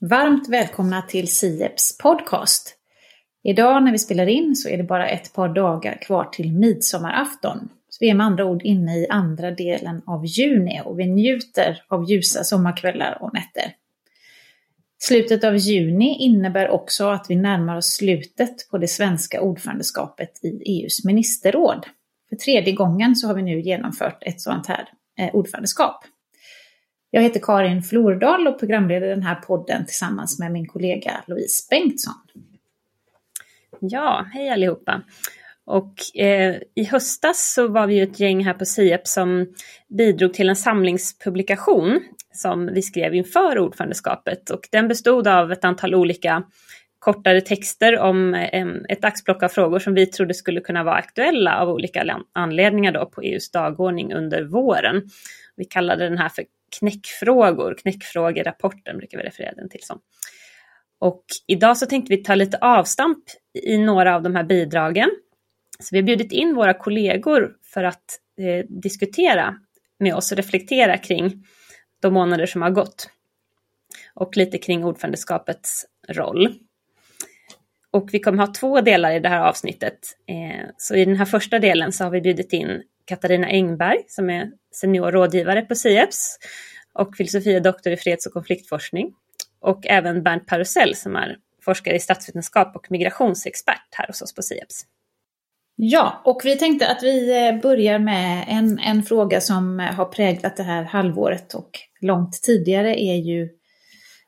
Varmt välkomna till Sieps podcast. Idag när vi spelar in så är det bara ett par dagar kvar till midsommarafton. Så vi är med andra ord inne i andra delen av juni och vi njuter av ljusa sommarkvällar och nätter. Slutet av juni innebär också att vi närmar oss slutet på det svenska ordförandeskapet i EUs ministerråd. För tredje gången så har vi nu genomfört ett sådant här eh, ordförandeskap. Jag heter Karin Flordal och programleder den här podden tillsammans med min kollega Louise Bengtsson. Ja, hej allihopa. Och eh, i höstas så var vi ju ett gäng här på SIEP som bidrog till en samlingspublikation som vi skrev inför ordförandeskapet och den bestod av ett antal olika kortare texter om eh, ett axplock av frågor som vi trodde skulle kunna vara aktuella av olika anledningar då på EUs dagordning under våren. Vi kallade den här för knäckfrågor, knäckfrågerapporten brukar vi referera den till som. Och idag så tänkte vi ta lite avstamp i några av de här bidragen. Så vi har bjudit in våra kollegor för att eh, diskutera med oss och reflektera kring de månader som har gått. Och lite kring ordförandeskapets roll. Och vi kommer ha två delar i det här avsnittet. Eh, så i den här första delen så har vi bjudit in Katarina Engberg som är senior rådgivare på SIEPS och filosofie doktor i freds och konfliktforskning. Och även Bernt Parusell som är forskare i statsvetenskap och migrationsexpert här hos oss på SIEPS. Ja, och vi tänkte att vi eh, börjar med en, en fråga som eh, har präglat det här halvåret och långt tidigare är ju,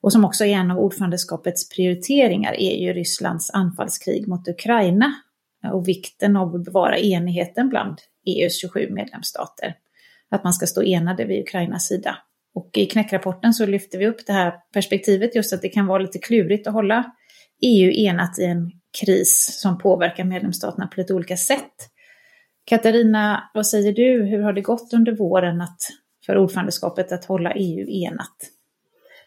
och som också är en av ordförandeskapets prioriteringar, är ju Rysslands anfallskrig mot Ukraina och vikten av att bevara enigheten bland EUs 27 medlemsstater. Att man ska stå enade vid Ukrainas sida. Och i knäckrapporten så lyfter vi upp det här perspektivet, just att det kan vara lite klurigt att hålla EU enat i en kris som påverkar medlemsstaterna på lite olika sätt. Katarina, vad säger du? Hur har det gått under våren att, för ordförandeskapet att hålla EU enat?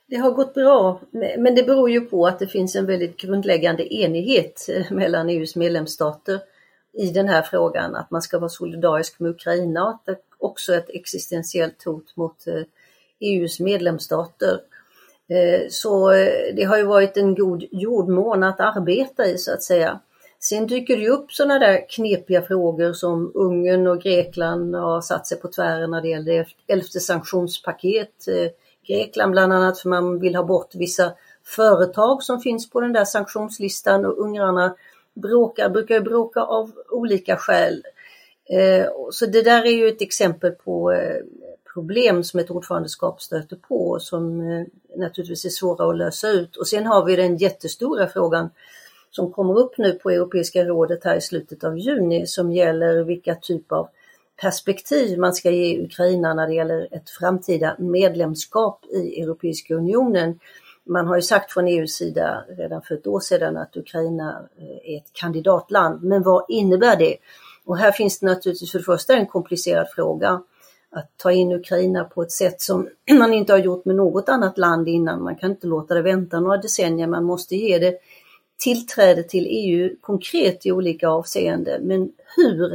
Det har gått bra, men det beror ju på att det finns en väldigt grundläggande enighet mellan EUs medlemsstater i den här frågan, att man ska vara solidarisk med Ukraina och att det också är ett existentiellt hot mot eh, e EUs medlemsstater. Eh, så eh, det har ju varit en god jordmån att arbeta i så att säga. Sen dyker det upp sådana där knepiga frågor som Ungern och Grekland har satt sig på tvären när det gäller elfte sanktionspaket. Grekland bland annat för man vill ha bort vissa företag som finns på den där sanktionslistan och ungrarna bråkar, brukar bråka av olika skäl. Eh, så det där är ju ett exempel på eh, problem som ett ordförandeskap stöter på som eh, naturligtvis är svåra att lösa ut. Och sen har vi den jättestora frågan som kommer upp nu på Europeiska rådet här i slutet av juni som gäller vilka typ av perspektiv man ska ge Ukraina när det gäller ett framtida medlemskap i Europeiska unionen. Man har ju sagt från EUs sida redan för ett år sedan att Ukraina eh, är ett kandidatland, men vad innebär det? Och här finns det naturligtvis för det första en komplicerad fråga att ta in Ukraina på ett sätt som man inte har gjort med något annat land innan. Man kan inte låta det vänta några decennier, man måste ge det tillträde till EU konkret i olika avseenden. Men hur?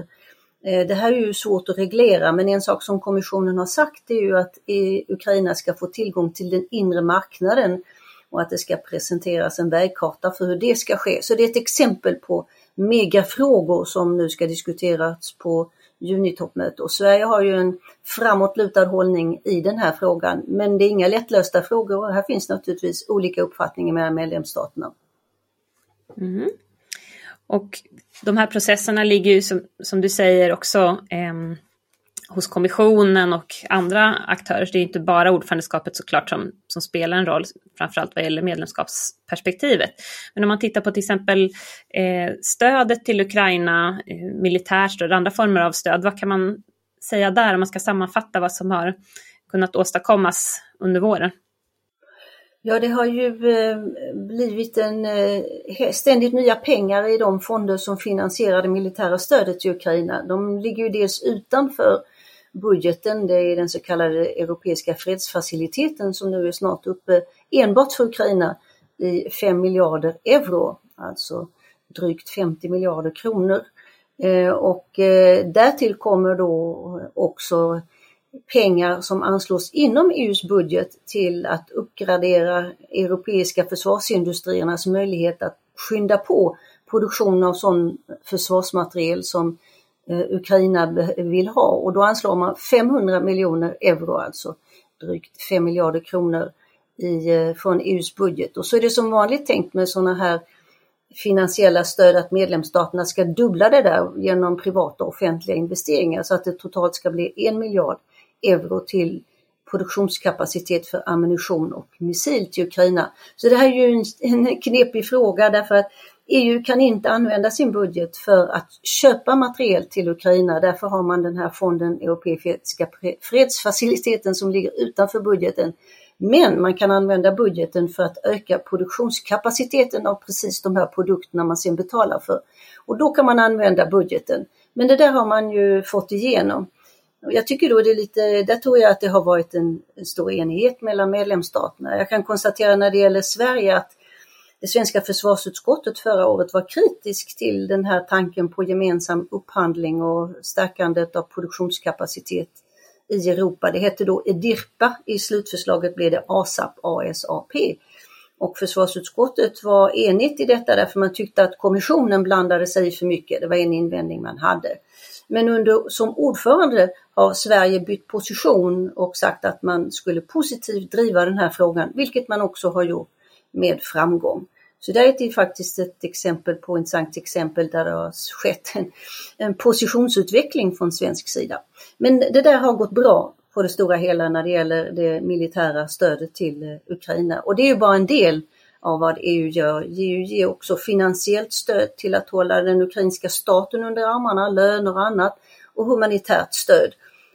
Eh, det här är ju svårt att reglera men en sak som kommissionen har sagt är ju att e Ukraina ska få tillgång till den inre marknaden och att det ska presenteras en vägkarta för hur det ska ske. Så det är ett exempel på megafrågor som nu ska diskuteras på junitoppmöte och Sverige har ju en framåtlutad hållning i den här frågan. Men det är inga lättlösta frågor och här finns naturligtvis olika uppfattningar mellan medlemsstaterna. Mm. Och de här processerna ligger ju som, som du säger också eh, hos kommissionen och andra aktörer. Det är inte bara ordförandeskapet såklart som, som spelar en roll, framförallt vad gäller medlemskapsperspektivet. Men om man tittar på till exempel eh, stödet till Ukraina, eh, militärt stöd, andra former av stöd, vad kan man säga där om man ska sammanfatta vad som har kunnat åstadkommas under våren? Ja, det har ju eh, blivit en eh, ständigt nya pengar i de fonder som finansierar det militära stödet till Ukraina. De ligger ju dels utanför budgeten, det är den så kallade europeiska fredsfaciliteten som nu är snart uppe enbart för Ukraina i 5 miljarder euro, alltså drygt 50 miljarder kronor. Eh, och eh, därtill kommer då också pengar som anslås inom EUs budget till att uppgradera europeiska försvarsindustriernas möjlighet att skynda på produktion av sån försvarsmateriel som eh, Eh, Ukraina vill ha och då anslår man 500 miljoner euro, alltså drygt 5 miljarder kronor i, eh, från EUs budget. Och så är det som vanligt tänkt med sådana här finansiella stöd att medlemsstaterna ska dubbla det där genom privata och offentliga investeringar så att det totalt ska bli en miljard euro till produktionskapacitet för ammunition och missil till Ukraina. Så det här är ju en, en knepig fråga därför att EU kan inte använda sin budget för att köpa materiel till Ukraina. Därför har man den här fonden, Europeiska fredsfaciliteten som ligger utanför budgeten. Men man kan använda budgeten för att öka produktionskapaciteten av precis de här produkterna man sen betalar för. Och då kan man använda budgeten. Men det där har man ju fått igenom. Jag tycker då det är lite, där tror jag att det har varit en, en stor enighet mellan medlemsstaterna. Jag kan konstatera när det gäller Sverige att det svenska försvarsutskottet förra året var kritisk till den här tanken på gemensam upphandling och stärkandet av produktionskapacitet i Europa. Det hette då EDIRPA, i slutförslaget blev det ASAP, ASAP. Och försvarsutskottet var enigt i detta därför man tyckte att kommissionen blandade sig för mycket. Det var en invändning man hade. Men under, som ordförande har Sverige bytt position och sagt att man skulle positivt driva den här frågan, vilket man också har gjort med framgång. Så det är faktiskt ett exempel på intressant exempel där det har skett en, en positionsutveckling från svensk sida. Men det där har gått bra på det stora hela när det gäller det militära stödet till eh, Ukraina. Och det är ju bara en del av vad EU gör. EU ger också finansiellt stöd till att hålla den ukrainska staten under armarna, löner och annat och humanitärt stöd.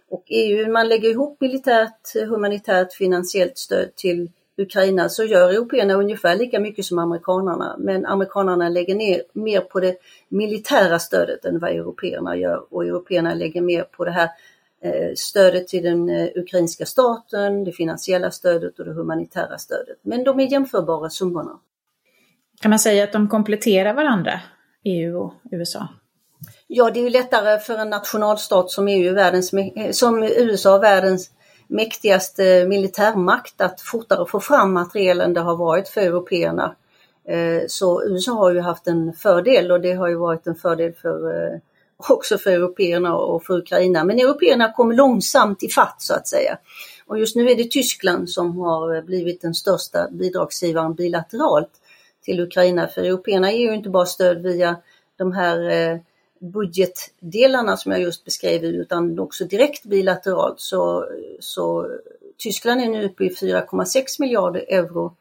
Och EU, man lägger ihop militärt, humanitärt, finansiellt stöd till Ukraina så gör européerna ungefär lika mycket som amerikanarna. Men amerikanarna lägger ner mer på det militära stödet än vad européerna gör och européerna lägger mer på det här eh, stödet till den eh, ukrainska staten, det finansiella stödet och det humanitära stödet. Men de är jämförbara summorna. Kan man säga att de kompletterar varandra, EU och USA? Ja, det är ju lättare för en nationalstat som EU, världens, som USA, världens mäktigaste militärmakt att fortare få fram materiel än det har varit för européerna. Eh, så USA har ju haft en fördel och det har ju varit en fördel för, eh, också för européerna och för Ukraina. Men européerna kommer långsamt i fatt så att säga. Och just nu är det Tyskland som har blivit den största bidragsgivaren bilateralt till Ukraina. För européerna ger ju inte bara stöd via de här eh, budgetdelarna som jag just beskrev utan också direkt bilateralt så, så Tyskland är nu uppe i 4,6 miljarder euro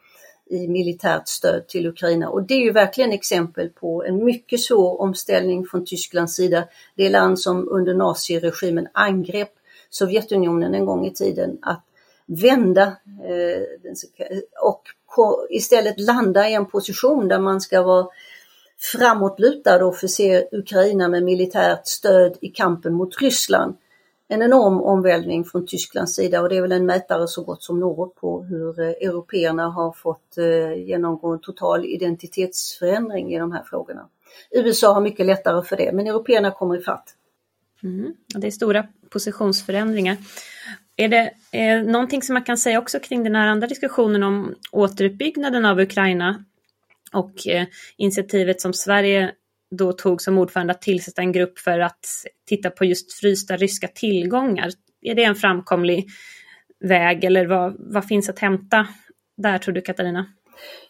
i militärt stöd till Ukraina och det är ju verkligen exempel på en mycket svår omställning från Tysklands sida. Det land som under naziregimen angrep Sovjetunionen en gång i tiden att vända eh, och istället landa i en position där man ska vara framåtlutad och förse Ukraina med militärt stöd i kampen mot Ryssland. En enorm omvälvning från Tysklands sida och det är väl en mätare så gott som något på hur eh, européerna har fått eh, genomgå en total identitetsförändring i de här frågorna. USA har mycket lättare för det, men européerna kommer ifatt. Mm, det är stora positionsförändringar. Är det eh, någonting som man kan säga också kring den här andra diskussionen om återuppbyggnaden av Ukraina och eh, initiativet som Sverige då tog som ordförande att tillsätta en grupp för att titta på just frysta ryska tillgångar. Är det en framkomlig väg eller vad, vad finns att hämta där tror du Katarina?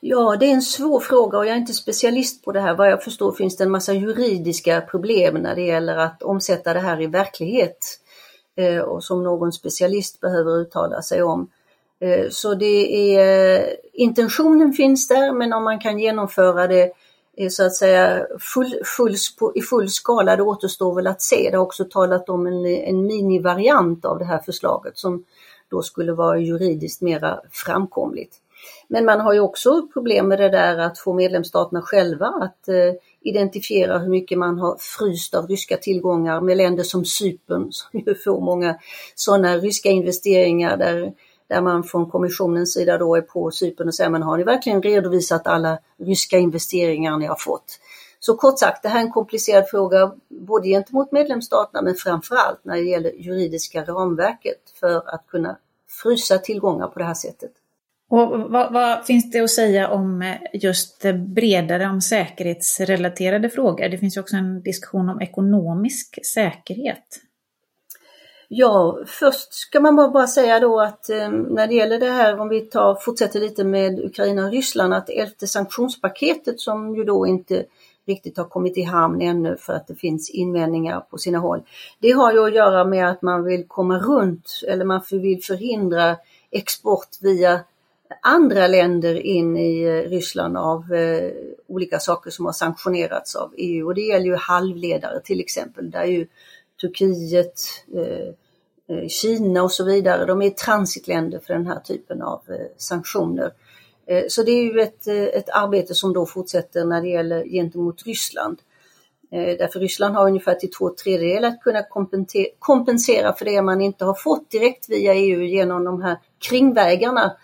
Ja, det är en svår fråga och jag är inte specialist på det här. Vad jag förstår finns det en massa juridiska problem när det gäller att omsätta det här i verklighet eh, och som någon specialist behöver uttala sig om. Eh, så det är, eh, intentionen finns där men om man kan genomföra det eh, så att säga full, full, i full skala, det återstår väl att se. Det har också talat om en, en minivariant av det här förslaget som då skulle vara juridiskt mera framkomligt. Men man har ju också problem med det där att få medlemsstaterna själva att eh, identifiera hur mycket man har fryst av ryska tillgångar med länder som Cypern som ju får många sådana ryska investeringar där där man från kommissionens sida då är på Cypern och säger, men har ni verkligen redovisat alla ryska investeringar ni har fått? Så kort sagt, det här är en komplicerad fråga både gentemot medlemsstaterna men framförallt när det gäller juridiska ramverket för att kunna frysa tillgångar på det här sättet. Och vad, vad, finns det att säga om eh, just bredare om säkerhetsrelaterade frågor? Det finns ju också en diskussion om ekonomisk säkerhet. Ja, först ska man bara säga då att eh, när det gäller det här, om vi tar, fortsätter lite med Ukraina och Ryssland, att elfte sanktionspaketet som ju då inte riktigt har kommit i hamn ännu för att det finns invändningar på sina håll. Det har ju att göra med att man vill komma runt eller man vill förhindra export via andra länder in i eh, Ryssland av eh, olika saker som har sanktionerats av EU och det gäller ju halvledare till exempel där ju Turkiet, Eh, Eh, Kina och så vidare, de är transitländer för den här typen av eh, sanktioner. Eh, så det är ju ett, ett arbete som då fortsätter när det gäller gentemot Ryssland. Därför Ryssland har ungefär till två tredjedelar att kunna kompensera för det man inte har fått direkt via EU genom de här kringvägarna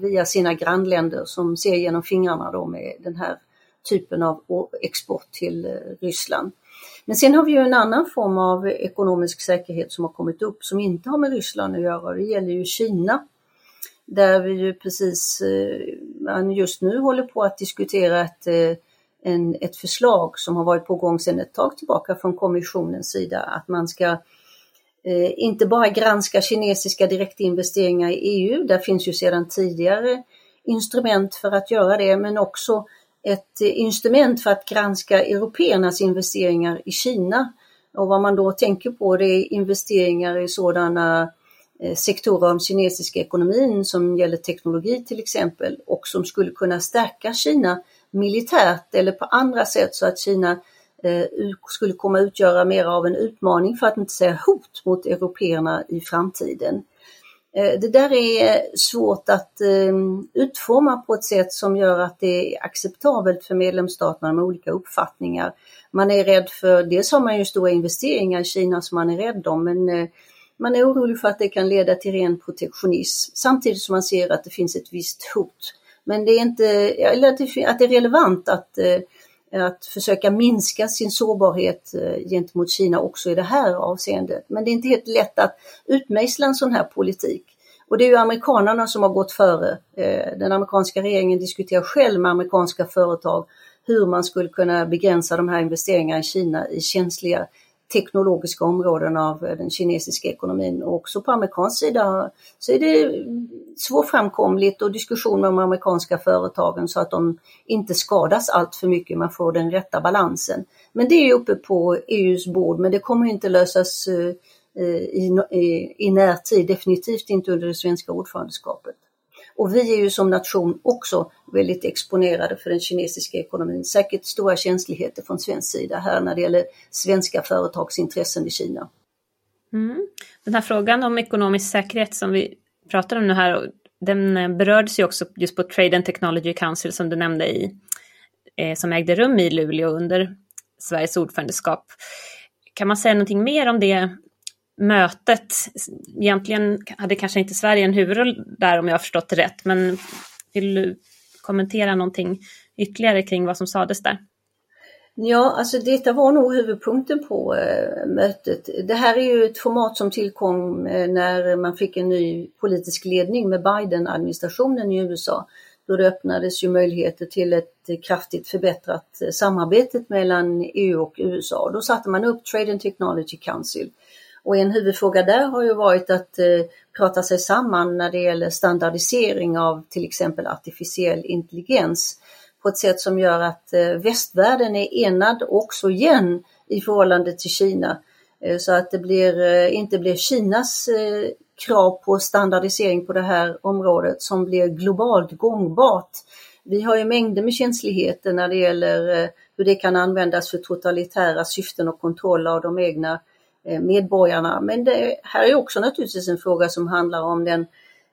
via sina grannländer som ser genom fingrarna då med den här typen av export till Ryssland. Men sen har vi ju en annan form av ekonomisk säkerhet som har kommit upp som inte har med Ryssland att göra. Det gäller ju Kina. Där vi ju precis eh, man just nu håller på att diskutera ett, eh, en, ett förslag som har varit på gång sedan ett tag tillbaka från kommissionens sida att man ska eh, inte bara granska kinesiska direktinvesteringar i EU, där finns ju sedan tidigare instrument för att göra det, men också ett instrument för att granska européernas investeringar i Kina. Och vad man då tänker på det är investeringar i sådana eh, sektorer av kinesiska ekonomin som gäller teknologi till exempel och som skulle kunna stärka Kina militärt eller på andra sätt så att Kina eh, skulle komma utgöra mer av en utmaning för att inte säga hot mot européerna i framtiden. Eh, det där är svårt att eh, utforma på ett sätt som gör att det är acceptabelt för medlemsstaterna med olika uppfattningar. Man är rädd för, dels har man ju stora investeringar i Kina som man är rädd om, men eh, man är orolig för att det kan leda till ren protektionism samtidigt som man ser att det finns ett visst hot. Men det är inte, eller att det är relevant att eh, att försöka minska sin sårbarhet eh, gentemot Kina också i det här avseendet. Men det är inte helt lätt att utmejsla en sån här politik. Och det är ju amerikanerna som har gått före. Eh, den amerikanska regeringen diskuterar själv med amerikanska företag hur man skulle kunna begränsa de här investeringarna i Kina i känsliga teknologiska områden av eh, den kinesiska ekonomin. Och också på amerikansk sida så är det svårframkomligt och diskussion med de amerikanska företagen så att de inte skadas allt för mycket, man får den rätta balansen. Men det är uppe på EUs bord, men det kommer inte lösas eh, eh, i, i, i närtid, definitivt inte under det svenska ordförandeskapet. Och vi är ju som nation också väldigt exponerade för den kinesiska ekonomin. Säkert stora känsligheter från svensk sida här när det gäller svenska företagsintressen i Kina. Mm. Den här frågan om ekonomisk säkerhet som vi pratar om nu här, den berördes ju också just på Trade and Technology Council som du nämnde i, eh, som ägde rum i Luleå under Sveriges ordförandeskap. Kan man säga någonting mer om det mötet. Egentligen hade kanske inte Sverige en huvudroll där om jag har förstått det rätt, men vill du kommentera någonting ytterligare kring vad som sades där? Ja, alltså detta var nog huvudpunkten på eh, mötet. Det här är ju ett format som tillkom eh, när man fick en ny politisk ledning med Biden-administrationen i USA. Då det öppnades ju möjligheter till ett kraftigt förbättrat äh, samarbete mellan EU och USA. Då satte man upp Trade and Technology Council och en huvudfråga där har ju varit att eh, prata sig samman när det gäller standardisering av till exempel artificiell intelligens på ett sätt som gör att eh, västvärlden är enad också igen i förhållande till Kina. Eh, så att det blir, eh, inte blir Kinas eh, krav på standardisering på det här området som blir globalt gångbart. Vi har ju mängder med känsligheter när det gäller eh, hur det kan användas för totalitära syften och kontroll av de egna Eh, Eh, medborgarna. Men det här är också naturligtvis en fråga som handlar om den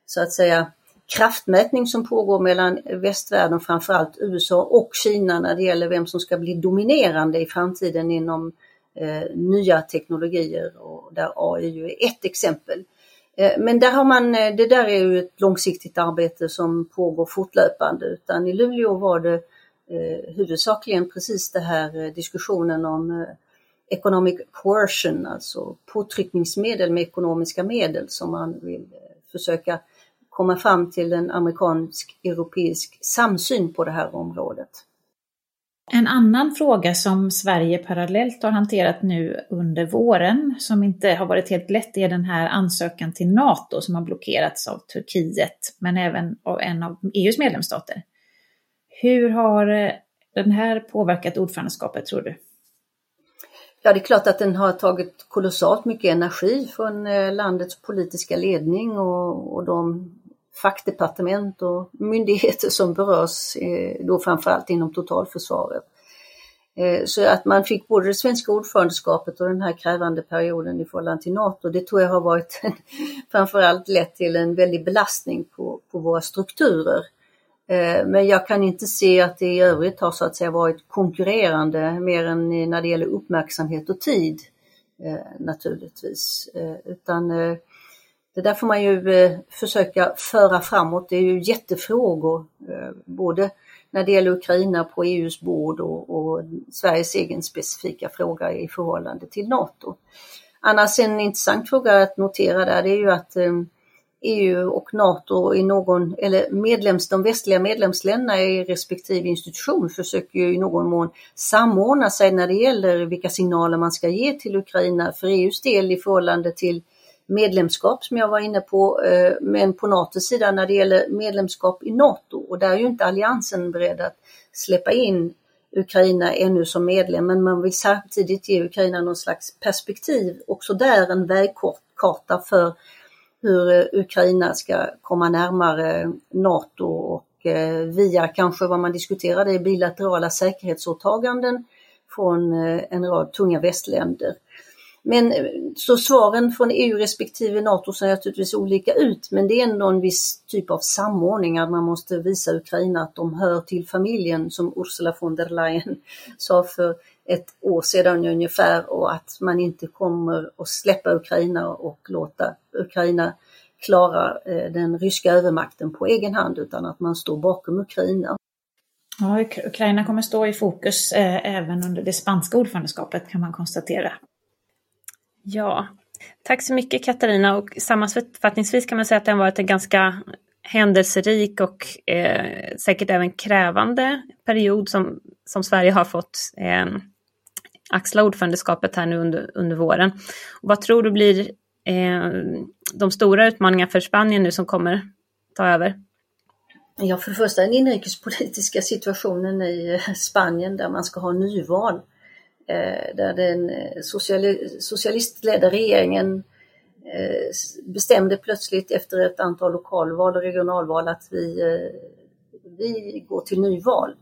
så att säga kraftmätning som pågår mellan västvärlden, framförallt USA och Kina när det gäller vem som ska bli dominerande i framtiden inom eh, nya teknologier och där AI är ett exempel. Eh, men där har man, eh, det där är ju ett långsiktigt arbete som pågår fortlöpande utan i Luleå var det eh, huvudsakligen precis det här diskussionen om economic coercion, alltså påtryckningsmedel med ekonomiska medel som man vill eh, försöka komma fram till en amerikansk-europeisk samsyn på det här området. En annan fråga som Sverige parallellt har hanterat nu under våren, som inte har varit helt lätt, är den här ansökan till NATO som har blockerats av Turkiet, men även av en av EUs medlemsstater. Hur har eh, den här påverkat ordförandeskapet, tror du? Ja, det är klart att den har tagit kolossalt mycket energi från eh, landets politiska ledning och, och de fackdepartement och myndigheter som berörs, eh, då framförallt inom totalförsvaret. Eh, så att man fick både det svenska ordförandeskapet och den här krävande perioden i förhållande till NATO, det tror jag har varit framförallt lett till en väldig belastning på, på våra strukturer. Eh, men jag kan inte se att det i övrigt har så att säga varit konkurrerande mer än när det gäller uppmärksamhet och tid eh, naturligtvis. Eh, utan det där får man ju försöka föra framåt. Det är ju jättefrågor, både när det gäller Ukraina på EUs bord och, och Sveriges egen specifika fråga i förhållande till NATO. Annars en intressant fråga att notera där det är ju att EU och NATO i någon, eller medlems, de västliga medlemsländerna i respektive institution försöker ju i någon mån samordna sig när det gäller vilka signaler man ska ge till Ukraina. För EUs del i förhållande till medlemskap som jag var inne på, eh, men på NATOs sida när det gäller medlemskap i NATO. Och där är ju inte alliansen beredd att släppa in Ukraina ännu som medlem, men man vill samtidigt ge Ukraina någon slags perspektiv, också där en vägkarta för hur eh, Ukraina ska komma närmare NATO och eh, via kanske vad man diskuterade bilaterala säkerhetsåtaganden från eh, en rad tunga västländer. Men så svaren från EU respektive NATO ser naturligtvis olika ut, men det är ändå en viss typ av samordning, att man måste visa Ukraina att de hör till familjen, som Ursula von der Leyen sa för ett år sedan ungefär, och att man inte kommer att släppa Ukraina och låta Ukraina klara eh, den ryska övermakten på egen hand, utan att man står bakom Ukraina. Ja, Ukraina kommer stå i fokus eh, även under det spanska ordförandeskapet kan man konstatera. Ja, tack så mycket Katarina och sammanfattningsvis kan man säga att det har varit en ganska händelserik och eh, säkert även krävande period som, som Sverige har fått eh, axla ordförandeskapet här nu under, under våren. Och vad tror du blir eh, de stora utmaningarna för Spanien nu som kommer ta över? Ja, för det första den inrikespolitiska situationen i eh, Spanien där man ska ha nyval. Eh, där den eh, sociali socialistledda regeringen eh, bestämde plötsligt efter ett antal lokalval och regionalval att vi, eh, vi går till nyval.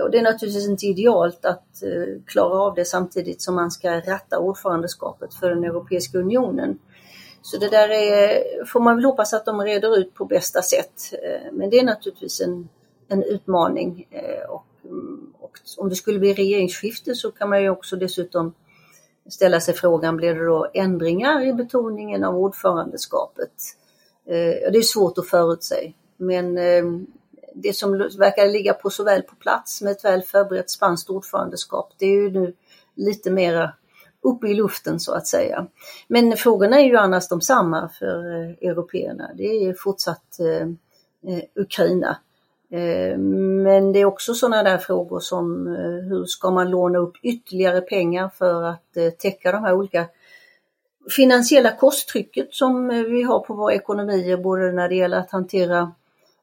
Och det är naturligtvis inte idealt att eh, klara av det samtidigt som man ska ratta ordförandeskapet för den Europeiska unionen. Så det där är, får man väl hoppas att de reder ut på bästa sätt. Eh, men det är naturligtvis en, en utmaning eh, och mm, och om det skulle bli regeringsskifte så kan man ju också dessutom ställa sig frågan, blir det då ändringar i betoningen av ordförandeskapet? Det är svårt att förutsäga, men det som verkar ligga på så väl på plats med ett väl förberett spanskt ordförandeskap, det är ju nu lite mera uppe i luften så att säga. Men frågorna är ju annars de samma för eh, européerna. Det är fortsatt eh, eh, Ukraina Eh, men det är också sådana där frågor som eh, hur ska man låna upp ytterligare pengar för att eh, täcka de här olika finansiella kosttrycket som eh, vi har på våra ekonomier, både när det gäller att hantera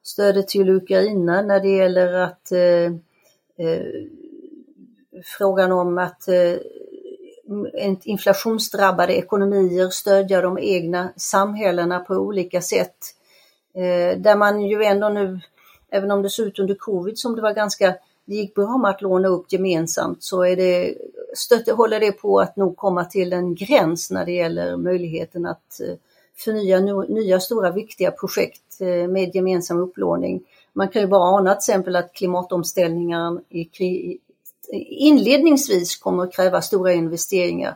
stödet till Ukraina, när det gäller att eh, eh frågan om att eh, inflationsdrabbade ekonomier stödja de egna samhällena på olika sätt. Eh, där man ju ändå nu även om det såg ut under covid som det var ganska, det gick bra med att låna upp gemensamt så är det, stötte, håller det på att nog komma till en gräns när det gäller möjligheten att eh, förnya nya stora viktiga projekt Eh, med gemensam upplåning. Man kan ju bara ana till exempel att klimatomställningen i, inledningsvis kommer att kräva stora investeringar.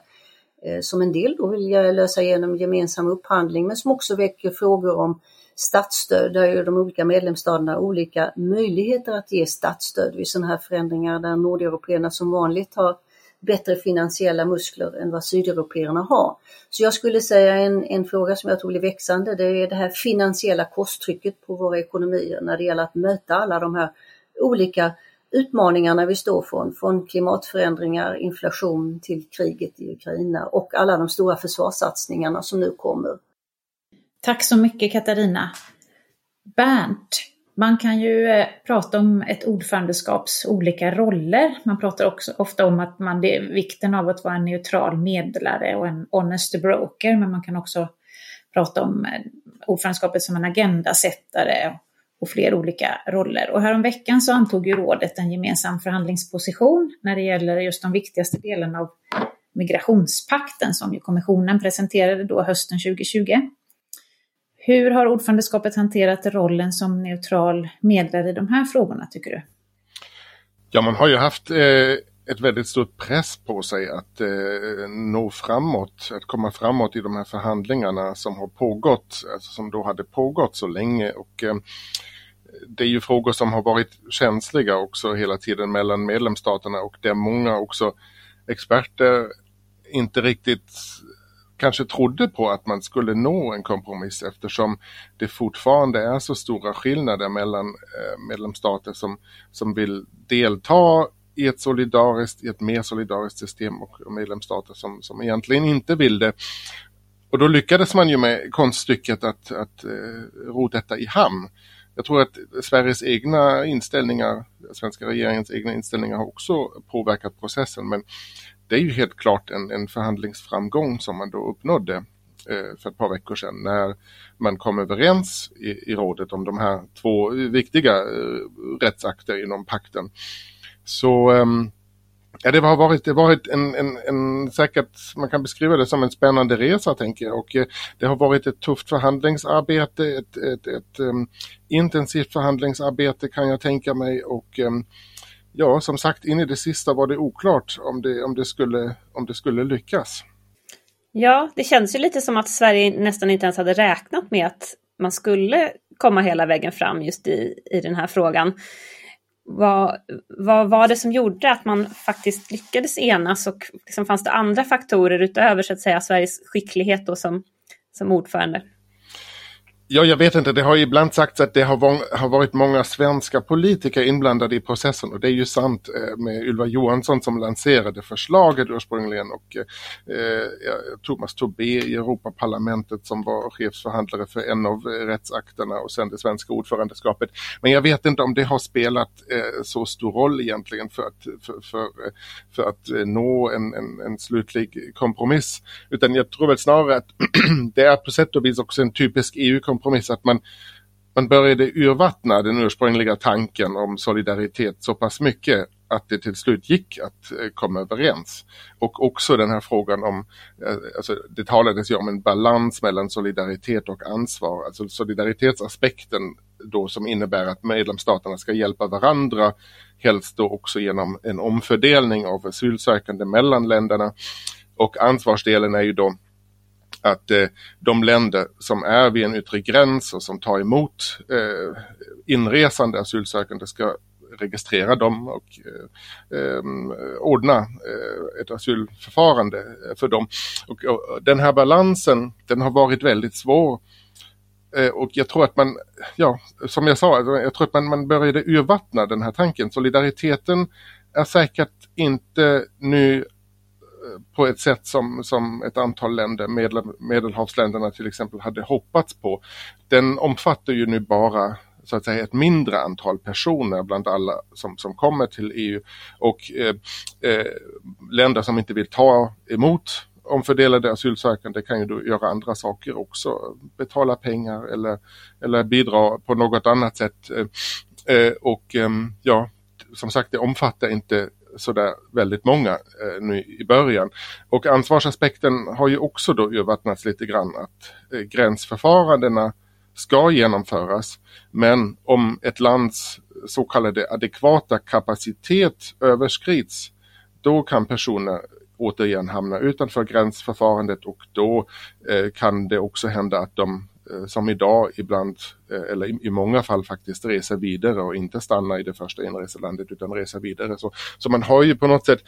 Eh, som en del då vill lösa genom gemensam upphandling men som också väcker frågor om statsstöd. Där ju de olika medlemsstaterna olika möjligheter att ge statsstöd vid sådana här förändringar där nordeuropeerna som vanligt har bättre finansiella muskler än vad sydeuropeerna har. Så jag skulle säga en, en fråga som jag tror blir växande, det är det här finansiella kosttrycket på våra ekonomier när det gäller att möta alla de här olika utmaningarna vi står från, från klimatförändringar, inflation till kriget i Ukraina och alla de stora försvarssatsningarna som nu kommer. Tack så mycket Katarina. Bernt, man kan ju eh, prata om ett ordförandeskaps olika roller. Man pratar också ofta om att man, det är vikten av att vara en neutral medlare och en honest broker, men man kan också prata om eh, ordförandeskapet som en agendasättare och fler olika roller. Och häromveckan så antog ju rådet en gemensam förhandlingsposition när det gäller just de viktigaste delarna av migrationspakten som ju kommissionen presenterade då hösten 2020. Hur har ordförandeskapet hanterat rollen som neutral medlare i de här frågorna tycker du? Ja, man har ju haft eh, ett väldigt stort press på sig att eh, nå framåt, att komma framåt i de här förhandlingarna som har pågått, alltså som då hade pågått så länge. Och eh, det är ju frågor som har varit känsliga också hela tiden mellan medlemsstaterna och där många också experter inte riktigt kanske trodde på att man skulle nå en kompromiss eftersom det fortfarande är så stora skillnader mellan eh, medlemsstater som, som vill delta i ett solidariskt, i ett mer solidariskt system och medlemsstater som, som egentligen inte vill det. Och då lyckades man ju med konststycket att, att eh, ro detta i hamn. Jag tror att Sveriges egna inställningar, svenska regeringens egna inställningar har också påverkat processen men det är ju helt klart en, en förhandlingsframgång som man då uppnådde eh, för ett par veckor sedan när man kom överens i, i rådet om de här två viktiga eh, rättsakter inom pakten. Så ehm, Ja, det har varit, det varit en, en, en, säkert, man kan beskriva det som en spännande resa tänker jag. Och eh, det har varit ett tufft förhandlingsarbete, ett, ett, ett um, intensivt förhandlingsarbete kan jag tänka mig. Och um, ja, som sagt, in i det sista var det oklart om det, om det, skulle, om det skulle lyckas. Ja, det känns ju lite som att Sverige nästan inte ens hade räknat med att man skulle komma hela vägen fram just i, i den här frågan. Vad, vad var det som gjorde att man faktiskt lyckades enas och liksom fanns det andra faktorer utöver så att säga Sveriges skicklighet då som, som ordförande? Ja, jag vet inte. Det har ibland sagts att det har, har varit många svenska politiker inblandade i processen och det är ju sant eh, med Ylva Johansson som lanserade förslaget ursprungligen och eh, eh Thomas Tobé i Europaparlamentet som var chefsförhandlare för en av rättsakterna och sen det svenska ordförandeskapet. Men jag vet inte om det har spelat eh, så stor roll egentligen för att, för, för, för att eh, nå en, en, en slutlig kompromiss. Utan jag tror väl snarare att det är på sätt och vis också en typisk EU-kompromiss kompromiss att man, man började urvattna den ursprungliga tanken om solidaritet så pass mycket att det till slut gick att eh, komma överens. Och också den här frågan om, eh, alltså det talades ju om en balans mellan solidaritet och ansvar. Alltså solidaritetsaspekten då som innebär att medlemsstaterna ska hjälpa varandra, helst då också genom en omfördelning av asylsökande mellan länderna. Och ansvarsdelen är ju då att eh, de länder som är vid en yttre gräns och som tar emot eh, inresande asylsökande ska registrera dem och eh, ehm, ordna eh, ett asylförfarande för dem. Och, och, den här balansen, den har varit väldigt svår. Eh, och jag tror att man, ja, som jag sa, alltså, jag tror att man, man började urvattna den här tanken. Solidariteten är säkert inte nu på ett sätt som, som ett antal länder, medel, medelhavsländerna till exempel, hade hoppats på. Den omfattar ju nu bara så att säga ett mindre antal personer bland alla som, som kommer till EU och eh, eh, länder som inte vill ta emot omfördelade asylsökande kan ju då göra andra saker också, betala pengar eller, eller bidra på något annat sätt. Eh, eh och ehm, ja, som sagt det omfattar inte sådär väldigt många eh, nu i början. Och ansvarsaspekten har ju också då urvattnats lite grann att eh, gränsförfarandena ska genomföras. Men om ett lands så kallade adekvata kapacitet överskrids, då kan personer återigen hamna utanför gränsförfarandet och då eh, kan det också hända att de Eh, som idag ibland, eh, eller i, i, många fall faktiskt reser vidare och inte stannar i det första inreselandet utan reser vidare. Så, så man har ju på något sätt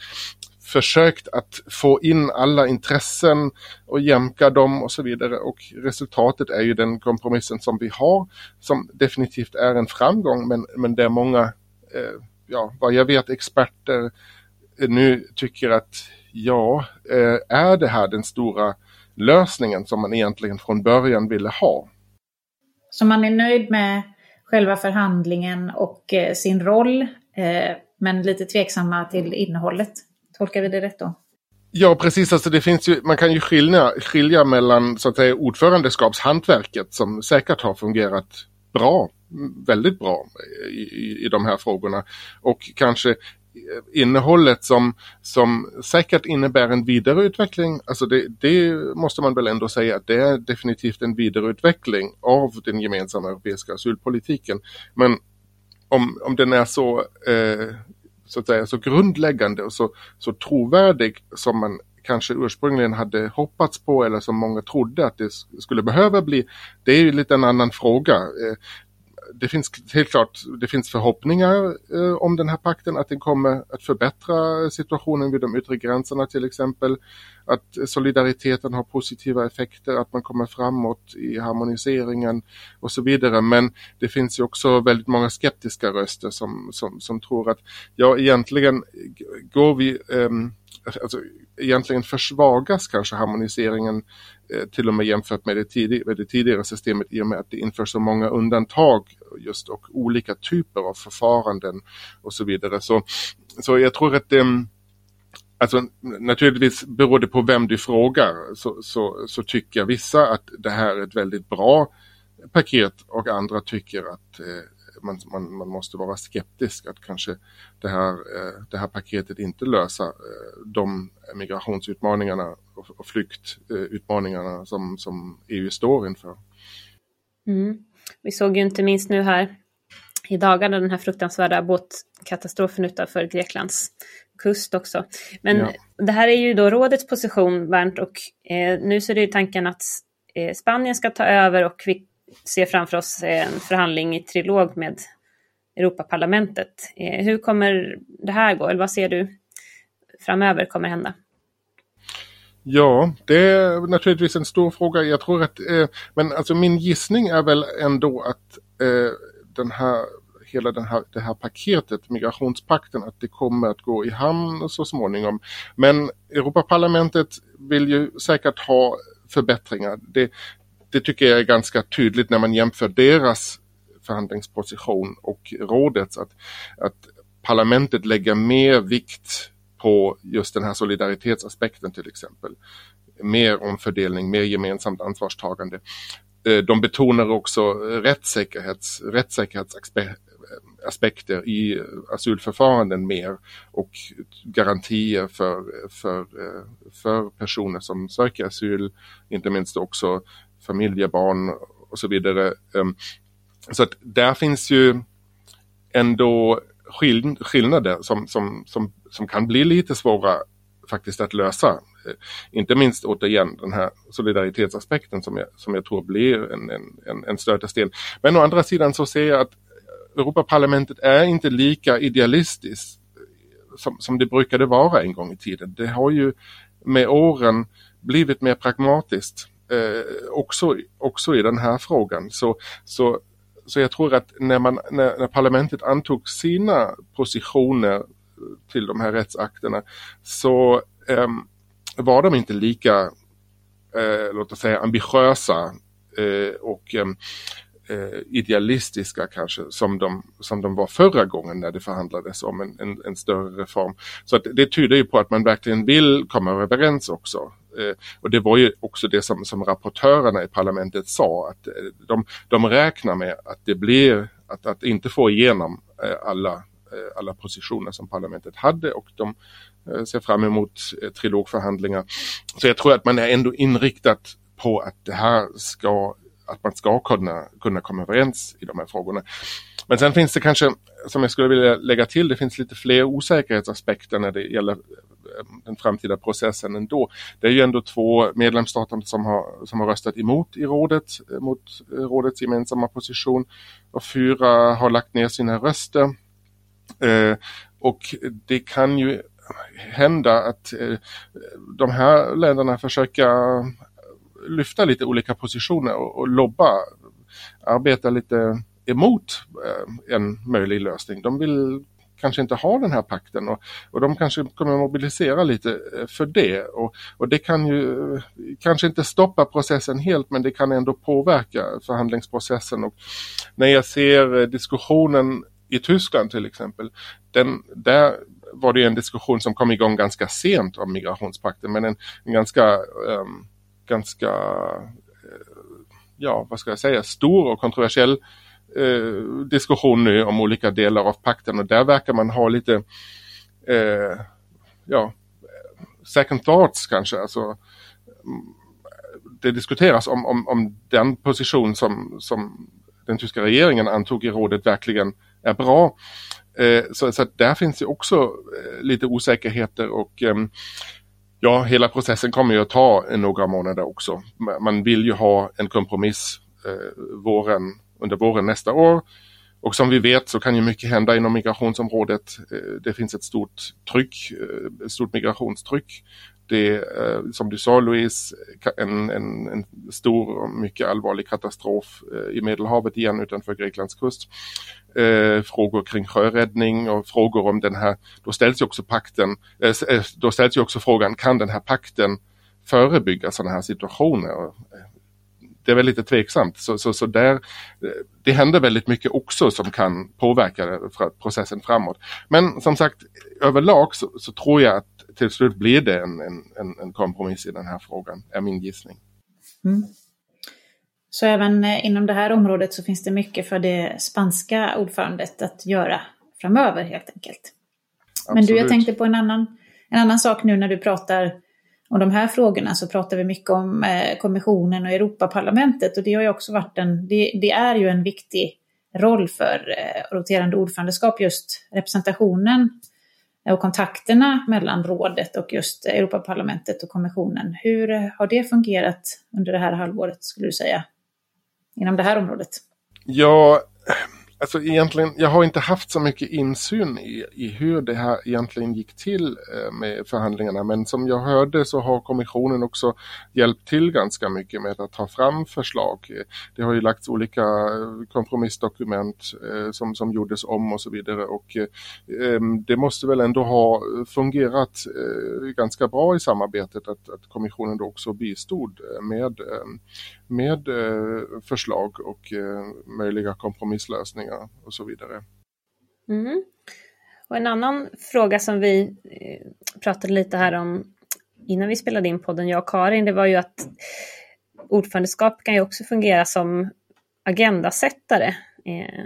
försökt att få in alla intressen och jämka dem och så vidare och resultatet är ju den kompromissen som vi har som definitivt är en framgång men, men där många, eh, ja vad jag vet experter nu tycker att ja, eh, är det här den stora lösningen som man egentligen från början ville ha? Så man är nöjd med själva förhandlingen och eh, sin roll, eh, men lite tveksamma till innehållet? Tolkar vi det rätt då? Ja, precis. Alltså det finns ju, man kan ju skilja, skilja mellan så att säga, ordförandeskapshantverket som säkert har fungerat bra, väldigt bra i, i, i de här frågorna. Och kanske Eh, innehållet som, som säkert innebär en vidareutveckling. Alltså det, det, måste man väl ändå säga att det är definitivt en vidareutveckling av den gemensamma europeiska asylpolitiken. Men om, om den är så eh, så att säga så grundläggande och så, så trovärdig som man kanske ursprungligen hade hoppats på eller som många trodde att det skulle behöva bli. Det är ju lite en annan fråga. Eh, det finns helt klart det finns förhoppningar eh, om den här pakten att den kommer att förbättra situationen vid de yttre gränserna till exempel. Att solidariteten har positiva effekter, att man kommer framåt i harmoniseringen och så vidare. Men det finns ju också väldigt många skeptiska röster som, som, som tror att ja egentligen går vi eh, alltså, egentligen försvagas kanske harmoniseringen eh, till och med jämfört med det, tidig med det tidigare systemet i och med att det införs så många undantag just och olika typer av förfaranden och så vidare. Så, så jag tror att det Alltså naturligtvis beror det på vem du frågar så, så, så tycker vissa att det här är ett väldigt bra paket och andra tycker att eh, man, man, man måste vara skeptisk att kanske det här, eh, det här paketet inte löser eh, de migrationsutmaningarna och, och flyktutmaningarna som, som EU står inför. Mm. Vi såg ju inte minst nu här i dagarna den här fruktansvärda båtkatastrofen utanför Greklands kust också. Men ja. det här är ju då rådets position, Bernt, och eh, nu så är det ju tanken att eh, Spanien ska ta över och vi ser framför oss en förhandling i trilog med Europaparlamentet. Eh, hur kommer det här gå? Eller vad ser du framöver kommer hända? Ja, det är naturligtvis en stor fråga. Jag tror att, eh, men alltså min gissning är väl ändå att eh, den här hela den här, det här paketet, migrationspakten, att det kommer att gå i hamn så småningom. Men Europaparlamentet vill ju säkert ha förbättringar. Det, det tycker jag är ganska tydligt när man jämför deras förhandlingsposition och rådets. Att, att parlamentet lägger mer vikt på just den här solidaritetsaspekten till exempel. Mer omfördelning, mer gemensamt ansvarstagande. Eh, de betonar också rättssäkerhets, rättssäkerhetsaspekter i asylförfaranden mer och garantier för, för, eh, för personer som söker asyl, inte minst också familjebarn och så vidare. Ehm, så att där finns ju ändå skill skillnader som, som, som, som kan bli lite svåra faktiskt att lösa. Eh, inte minst återigen den här solidaritetsaspekten som jag, som jag tror blir en, en, en stötesten. Men å andra sidan så ser jag att Europaparlamentet är inte lika idealistiskt eh, som, som det brukade vara en gång i tiden. Det har ju med åren blivit mer pragmatiskt eh, också, också i den här frågan. Så, så, så jag tror att när, man, när, när parlamentet antog sina positioner eh, till de här rättsakterna så eh, var de inte lika, eh, låt oss säga ambitiösa eh, och eh, Eh, idealistiska kanske som de, som de var förra gången när det förhandlades om en, en, en större reform. Så att det tyder ju på att man verkligen vill komma överens också. Eh, och det var ju också det som, som rapportörerna i parlamentet sa att eh, de, de räknar med att det blir att, att inte få igenom eh, alla, eh, alla positioner som parlamentet hade och de eh, ser fram emot eh, trilogförhandlingar. Så jag tror att man är ändå inriktat på att det här ska att man ska kunna, kunna komma överens i de här frågorna. Men sen finns det kanske, som jag skulle vilja lägga till, det finns lite fler osäkerhetsaspekter när det gäller eh, den framtida processen ändå. Det är ju ändå två medlemsstater som har, som har röstat emot i rådet, eh, mot eh, rådets gemensamma position och fyra har lagt ner sina röster. Eh, och det kan ju hända att eh, de här länderna försöker lyfta lite olika positioner och, och lobba, arbeta lite emot eh, en möjlig lösning. De vill kanske inte ha den här pakten och, och de kanske kommer mobilisera lite eh, för det. Och, och det kan ju eh, kanske inte stoppa processen helt men det kan ändå påverka förhandlingsprocessen. Och när jag ser eh, diskussionen i Tyskland till exempel, den, där var det en diskussion som kom igång ganska sent om migrationspakten men en, en ganska, um, ganska eh, ja vad ska jag säga, stor och kontroversiell eh, diskussion nu om olika delar av pakten och där verkar man ha lite eh, ja, second thoughts kanske. Alltså, det diskuteras om, om, om den position som, som den tyska regeringen antog i rådet verkligen är bra. Eh, så, så där finns ju också eh, lite osäkerheter och ehm, ja, hela processen kommer ju att ta några månader också. Man vill ju ha en kompromiss eh, våren, under våren nästa år. Och som vi vet så kan ju mycket hända inom migrationsområdet. Eh, det finns ett stort tryck, eh, ett stort migrationstryck det är, som du sa Louise, en, en, en stor och mycket allvarlig katastrof eh, i Medelhavet igen utanför Greklands kust. Eh, frågor kring sjöräddning och frågor om den här, då ställs ju också pakten, eh, eh då ställs ju också frågan, kan den här pakten förebygga sådana här situationer? det är väl lite tveksamt. Så, så, så där, det händer väldigt mycket också som kan påverka processen framåt. Men som sagt, överlag så, så tror jag att till slut blir det en, en, en kompromiss i den här frågan, är min gissning. Mm. Så även eh, inom det här området så finns det mycket för det spanska ordförandet att göra framöver helt enkelt. Absolut. Men du, jag tänkte på en annan, en annan sak nu när du pratar om de här frågorna så pratar vi mycket om eh, kommissionen och Europaparlamentet och det har ju också varit en, det, det är ju en viktig roll för eh, roterande ordförandeskap just representationen och kontakterna mellan rådet och just Europaparlamentet och kommissionen. Hur har det fungerat under det här halvåret skulle du säga? Inom det här området? Ja, Alltså egentligen, jag har inte haft så mycket insyn i, i hur det här egentligen gick till eh, med förhandlingarna. Men som jag hörde så har kommissionen också hjälpt till ganska mycket med att ta fram förslag. Det har ju lagts olika eh, kompromissdokument eh, som, som gjordes om och så vidare. Och det måste väl ändå ha fungerat ganska bra i samarbetet att, att kommissionen då också bistod med, med eh, förslag och eh, möjliga kompromisslösningar och så vidare. Mm. Och en annan fråga som vi eh, pratade lite här om innan vi spelade in podden, jag och Karin, det var ju att ordförandeskap kan ju också fungera som agendasättare eh,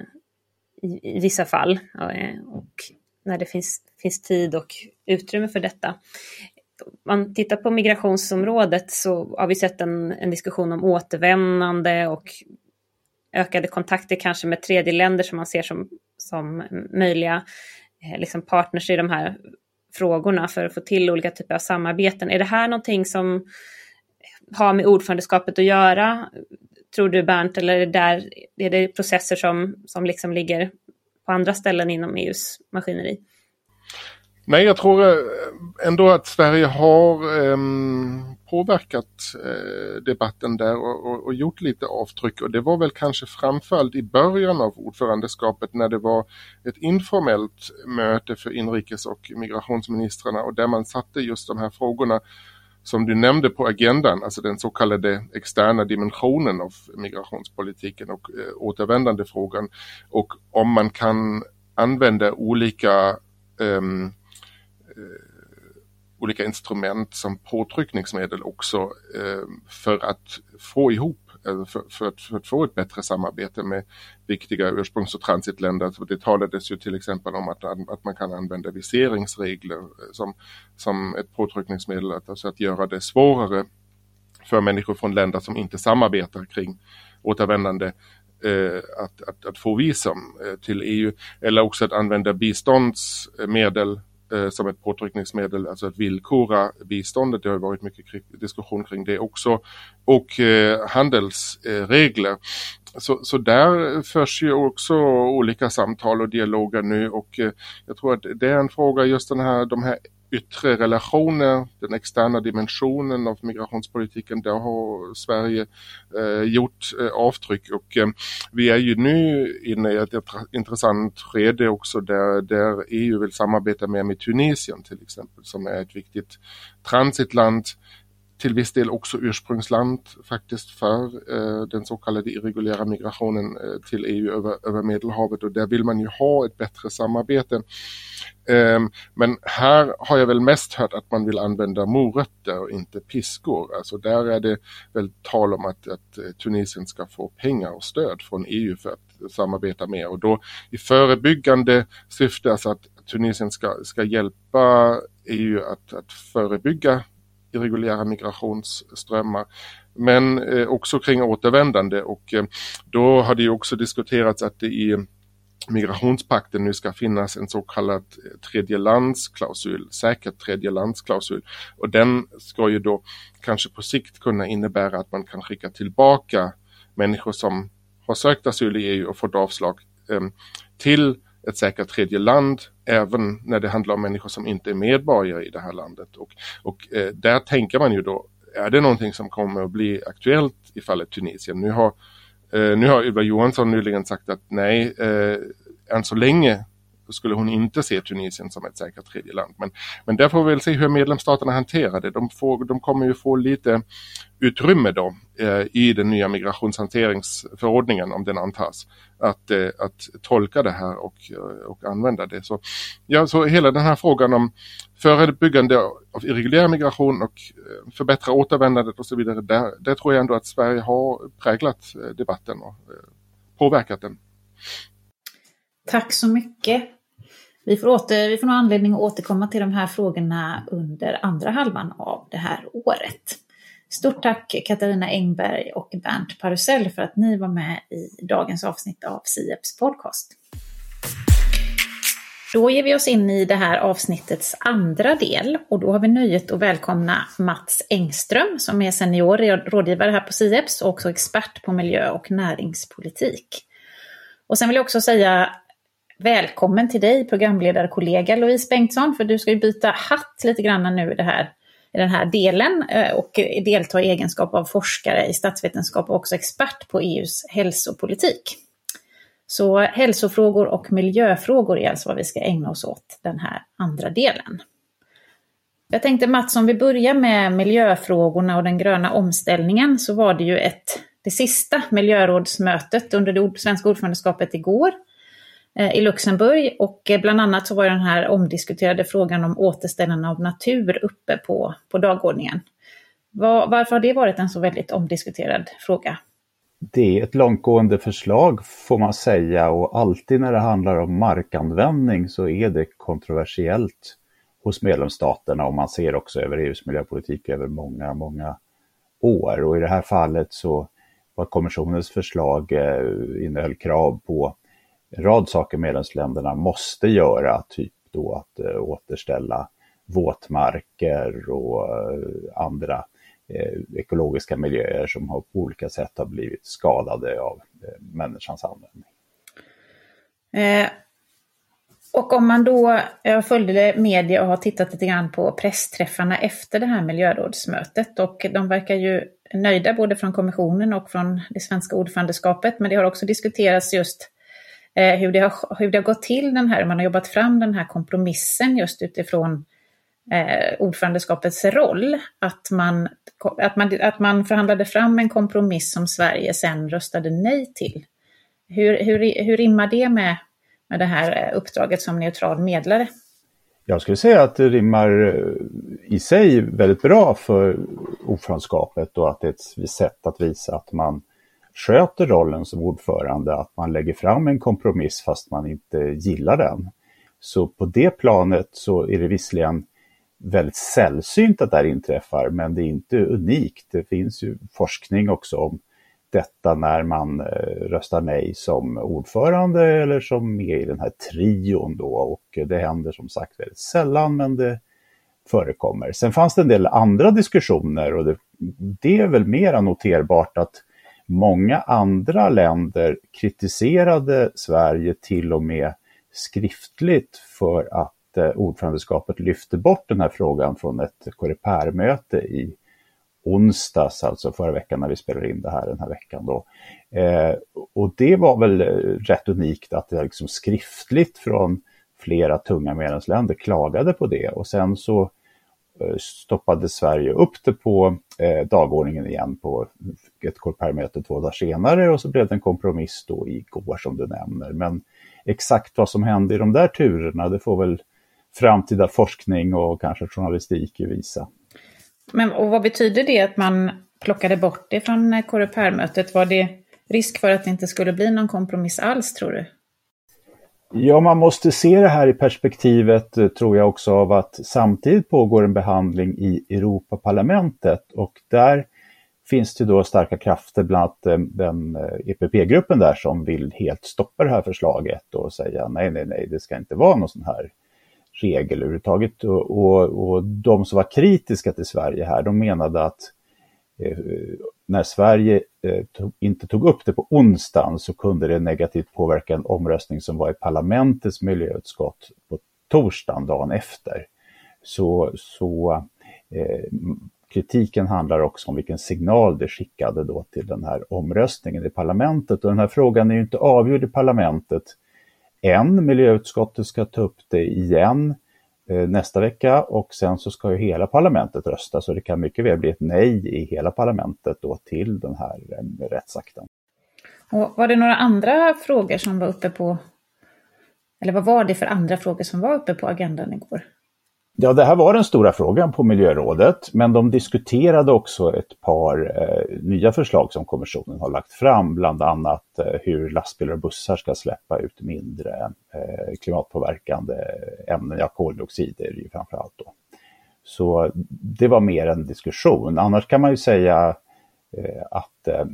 i, i, vissa fall. Och när det finns, finns tid och utrymme för detta. Om man tittar på migrationsområdet så har vi sett en, en diskussion om återvändande och ökade kontakter kanske med tredjeländer som man ser som, som möjliga eh, liksom partners i de här frågorna för att få till olika typer av samarbeten. Är det här någonting som har med ordförandeskapet att göra, tror du Bernt, eller är det, där, är det processer som, som liksom ligger på andra ställen inom EUs maskineri? Nej, jag tror eh, ändå att Sverige har ehm, påverkat eh, debatten där och, och, och, gjort lite avtryck. Och det var väl kanske framförallt i början av ordförandeskapet när det var ett informellt möte för inrikes och migrationsministrarna och där man satte just de här frågorna som du nämnde på agendan, alltså den så kallade externa dimensionen av migrationspolitiken och eh, återvändande frågan. Och om man kan använda olika Eh, olika instrument som påtryckningsmedel också eh, för att få ihop för, för, att, för, att, få ett bättre samarbete med viktiga ursprungs och transitländer. det talades ju till exempel om att, att man kan använda viseringsregler eh, som, som ett påtryckningsmedel, att, alltså att göra det svårare för människor från länder som inte samarbetar kring återvändande eh, att, att, att, få visum eh, till EU. Eller också att använda biståndsmedel Eh, som ett påtryckningsmedel, alltså att villkora biståndet. Det har varit mycket diskussion kring det också. Och eh, handelsregler. Så, så där förs ju också olika samtal och dialoger nu och eh, jag tror att det är en fråga just den här, de här yttre relationer, den externa dimensionen av migrationspolitiken, där har Sverige eh, gjort eh, avtryck. Och eh, vi är ju nu inne i ett intressant skede också där, där EU vill samarbeta mer med Tunisien till exempel som är ett viktigt transitland till viss del också ursprungsland faktiskt för eh, den så kallade irreguljära migrationen eh, till EU över, över Medelhavet och där vill man ju ha ett bättre samarbete. Eh, men här har jag väl mest hört att man vill använda morötter och inte piskor. Alltså där är det väl tal om att, att eh, Tunisien ska få pengar och stöd från EU för att samarbeta mer och då i förebyggande syfte, alltså att Tunisien ska, ska hjälpa EU att, att förebygga irreguljära migrationsströmmar. Men eh, också kring återvändande och eh, då har det ju också diskuterats att det i migrationspakten nu ska finnas en så kallad eh, tredjelandsklausul, säkert tredjelandsklausul. Och den ska ju då kanske på sikt kunna innebära att man kan skicka tillbaka människor som har sökt asyl i EU och fått avslag eh, till ett säkert tredje land även när det handlar om människor som inte är medborgare i det här landet. Och, och eh, där tänker man ju då, är det någonting som kommer att bli aktuellt i fallet Tunisien? Nu har, eh, nu har Ylva Johansson nyligen sagt att nej, eh, än så länge skulle hon inte se Tunisien som ett säkert tredje land. Men, men där får vi väl se hur medlemsstaterna hanterar det. De, får, de kommer ju få lite utrymme då eh, i den nya migrationshanteringsförordningen om den antas. Att, eh, att tolka det här och, eh, och använda det. Så, ja, så hela den här frågan om förebyggande av irreguljär migration och eh, förbättra återvändandet och så vidare. Där, där tror jag ändå att Sverige har präglat eh, debatten och påverkat den. Tack så mycket. Vi får, åter, vi får nog anledning att återkomma till de här frågorna under andra halvan av det här året. Stort tack Katarina Engberg och Bernt Parusell för att ni var med i dagens avsnitt av Sieps podcast. Då ger vi oss in i det här avsnittets andra del och då har vi nöjet att välkomna Mats Engström som är senior rådgivare här på Sieps och också expert på miljö och näringspolitik. Och sen vill jag också säga Välkommen till dig programledarkollega Louise Bengtsson, för du ska ju byta hatt lite grann nu i, det här, i den här delen eh, och delta i egenskap av forskare i statsvetenskap och också expert på EUs hälsopolitik. Så hälsofrågor och miljöfrågor är alltså vad vi ska ägna oss åt den här andra delen. Jag tänkte Mats, om vi börjar med miljöfrågorna och den gröna omställningen så var det ju ett, det sista miljörådsmötet under det svenska ordförandeskapet igår Eh, i Luxemburg och eh, bland annat så var den här omdiskuterade frågan om återställande av natur uppe på, på dagordningen. Var, varför har det varit en så väldigt omdiskuterad fråga? Det är ett långtgående förslag får man säga och alltid när det handlar om markanvändning så är det kontroversiellt hos medlemsstaterna och man ser också över EUs miljöpolitik över många, många år. Och i det här fallet så var kommissionens förslag eh, innehöll krav på en rad saker medlemsländerna måste göra, typ då att eh, återställa våtmarker och eh, andra eh, ekologiska miljöer som har, på olika sätt har blivit skadade av eh, människans användning. Eh, och om man då, jag följde media och har tittat lite grann på pressträffarna efter det här miljörådsmötet och de verkar ju nöjda både från kommissionen och från det svenska ordförandeskapet, men det har också diskuterats just Eh, hur, det har, hur det har gått till den här, man har jobbat fram den här kompromissen just utifrån eh, ordförandeskapets roll. Att man, att, man, att man förhandlade fram en kompromiss som Sverige sen röstade nej till. Hur, hur, hur rimmar det med, med det här eh, uppdraget som neutral medlare? Jag skulle säga att det rimmar eh, i sig väldigt bra för ordförandeskapet och att det är ett sätt att visa att man sköter rollen som ordförande, att man lägger fram en kompromiss fast man inte gillar den. Så på det planet så är det visserligen väldigt sällsynt att det här inträffar, men det är inte unikt. Det finns ju forskning också om detta när man eh, röstar nej som ordförande eller som med i den här trion då och det händer som sagt väldigt sällan men det förekommer. Sen fanns det en del andra diskussioner och det, det är väl mera noterbart att många andra länder kritiserade Sverige till och med skriftligt för att eh, ordförandeskapet lyfte bort den här frågan från ett korepärmöte i onsdags, alltså förra veckan när vi spelade in det här den här veckan. Då. Eh, och det var väl eh, rätt unikt att det liksom skriftligt från flera tunga medlemsländer klagade på det och sen så eh, stoppade Sverige upp det på eh, dagordningen igen på ett korpärmöte två dagar senare och så blev det en kompromiss då igår som du nämner. Men exakt vad som hände i de där turerna det får väl framtida forskning och kanske journalistik visa. Men och vad betyder det att man plockade bort det från korrepärmötet? Var det risk för att det inte skulle bli någon kompromiss alls tror du? Ja, man måste se det här i perspektivet, eh, tror jag också, av att samtidigt pågår en behandling i Europaparlamentet och där finns det då starka krafter, bland annat den EPP-gruppen eh, där som vill helt stoppa det här förslaget och säga nej, nej, nej, det ska inte vara någon sån här regel överhuvudtaget. Och, och, och de som var kritiska till Sverige här, de menade att eh, när Sverige eh, tog, inte tog upp det på onsdagen så kunde det negativt påverka en omröstning som var i parlamentets miljöutskott på torsdagen, dagen efter. Så, så eh, kritiken handlar också om vilken signal det skickade då till den här omröstningen i parlamentet. Och den här frågan är ju inte avgjord i parlamentet än. Miljöutskottet ska ta upp det igen Eh, nästa vecka och sen så ska ju hela parlamentet rösta så det kan mycket väl bli ett nej i hela parlamentet då till den här eh, rättsakten. Och var det några andra frågor som var uppe på, eller vad var det för andra frågor som var uppe på agendan igår? Ja, det här var den stora frågan på miljörådet, men de diskuterade också ett par eh, nya förslag som kommissionen har lagt fram, bland annat eh, hur lastbilar och bussar ska släppa ut mindre eh, klimatpåverkande ämnen, ja koldioxid är det ju då. Så det var mer en diskussion. Annars kan man ju säga eh, att eh,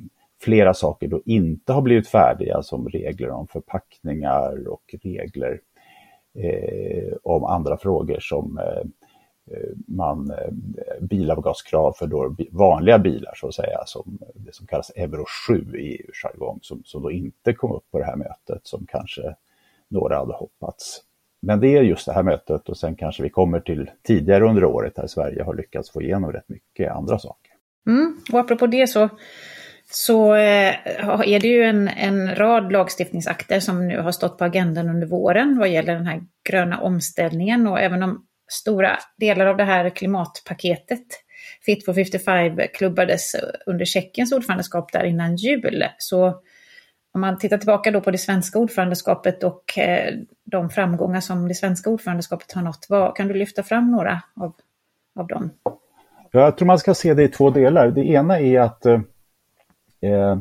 flera saker då inte har blivit färdiga, som regler om förpackningar och regler Eh, om andra frågor som eh, eh man, eh, bilavgaskrav för då vanliga bilar så att säga, som det som kallas Euro 7 i EU-jargong, som, som då inte kom upp på det här mötet som kanske några hade hoppats. Men det är just det här mötet och sen kanske vi kommer till tidigare under året där Sverige har lyckats få igenom rätt mycket andra saker. Mm. Och apropå det så så eh, är det ju en, en rad lagstiftningsakter som nu har stått på agendan under våren vad gäller den här gröna omställningen och även om stora delar av det här klimatpaketet Fit for 55 klubbades under Tjeckiens ordförandeskap där innan jul. Så om man tittar tillbaka då på det svenska ordförandeskapet och eh, de framgångar som det svenska ordförandeskapet har nått, vad, kan du lyfta fram några av, av dem? Jag tror man ska se det i två delar. Det ena är att Eh, Eh,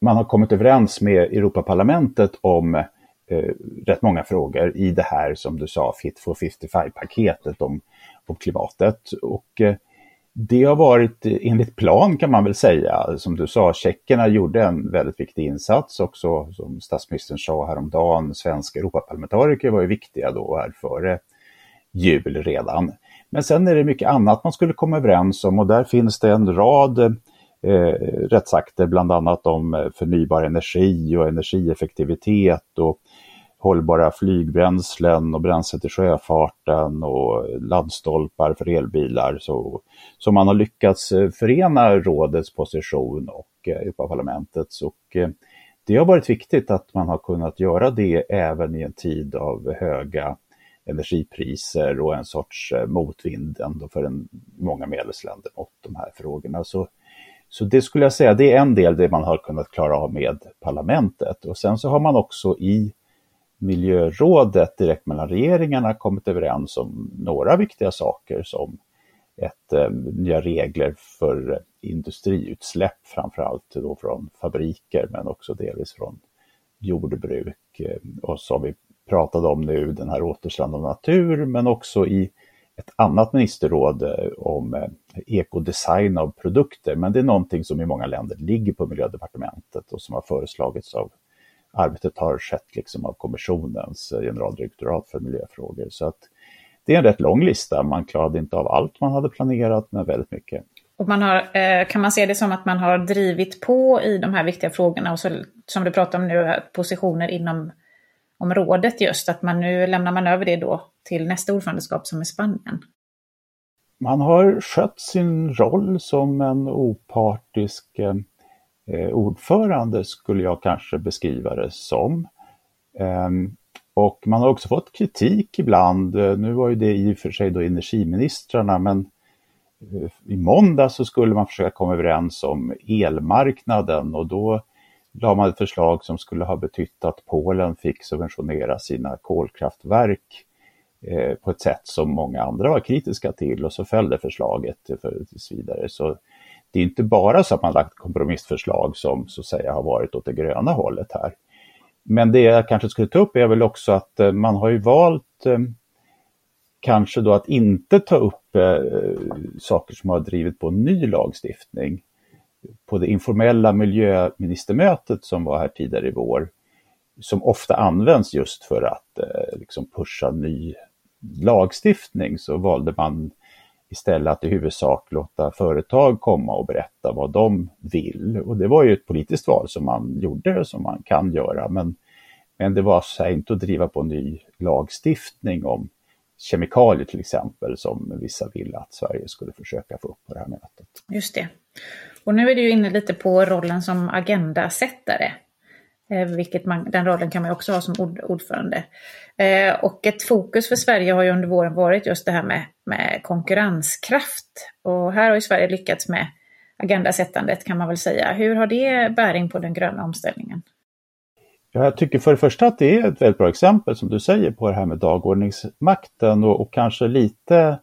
man har kommit överens med Europaparlamentet om eh, rätt många frågor i det här, som du sa, Fit for 55-paketet om, om klimatet. Och eh, det har varit eh, enligt plan kan man väl säga. Som du sa, tjeckerna gjorde en väldigt viktig insats också, som statsministern sa häromdagen. Svenska Europaparlamentariker var ju viktiga då här före jul redan. Men sen är det mycket annat man skulle komma överens om och där finns det en rad eh, eh, rättsakter, bland annat om eh, förnybar energi och energieffektivitet och hållbara flygbränslen och bränsle till sjöfarten och laddstolpar för elbilar. Så, så man har lyckats eh, förena rådets position och eh, Europaparlamentets. Och, det har varit viktigt att man har kunnat göra det även i en tid av höga energipriser och en sorts motvind ändå för en, många medlemsländer mot de här frågorna. Så så det skulle jag säga, det är en del det man har kunnat klara av med parlamentet. Och sen så har man också i miljörådet direkt mellan regeringarna kommit överens om några viktiga saker som ett, eh, nya regler för industriutsläpp, framförallt då från fabriker men också delvis från jordbruk. Eh, och som vi pratade om nu, den här återställande av natur, men också i ett annat ministerråd eh, om eh, ekodesign av produkter. Men det är någonting som i många länder ligger på miljödepartementet och som har föreslagits av arbetet har skett liksom av kommissionens generaldirektorat för miljöfrågor. Så att det är en rätt lång lista. Man klarade inte av allt man hade planerat, men väldigt mycket. Och man har, eh, kan man se det som att man har drivit på i de här viktiga frågorna och så, som du pratar om nu, positioner inom om rådet just, att man nu lämnar man över det då till nästa ordförandeskap som är Spanien? Man har skött sin roll som en opartisk eh, eh ordförande skulle jag kanske beskriva det som. Eh, och man har också fått kritik ibland. Nu var ju det i och för sig då energiministrarna, men eh, i måndag så skulle man försöka komma överens om elmarknaden och då la man ett förslag som skulle ha betytt att Polen fick subventionera sina kolkraftverk eh, på ett sätt som många andra var kritiska till och så följde förslaget för tills vidare. Så det är inte bara så att man lagt kompromissförslag som så att säga har varit åt det gröna hållet här. Men det jag kanske skulle ta upp är väl också att eh, man har ju valt eh, kanske då att inte ta upp eh, saker som har drivit på ny lagstiftning på det informella miljöministermötet som var här tidigare i vår, som ofta används just för att eh, liksom pusha ny lagstiftning, så valde man istället att i huvudsak låta företag komma och berätta vad de vill. Och det var ju ett politiskt val som man gjorde, som man kan göra, men, men det var så inte att driva på ny lagstiftning om kemikalier till exempel, som vissa ville att Sverige skulle försöka få upp på det här mötet. Just det. Och nu är du inne lite på rollen som agendasättare. Eh, vilket man, den rollen kan man också ha som ord, ordförande. Eh, och ett fokus för Sverige har ju under våren varit just det här med, med konkurrenskraft. Och här har ju Sverige lyckats med agendasättandet kan man väl säga. Hur har det bäring på den gröna omställningen? Ja, jag tycker för det första att det är ett väldigt bra exempel som du säger på det här med dagordningsmakten och, och kanske lite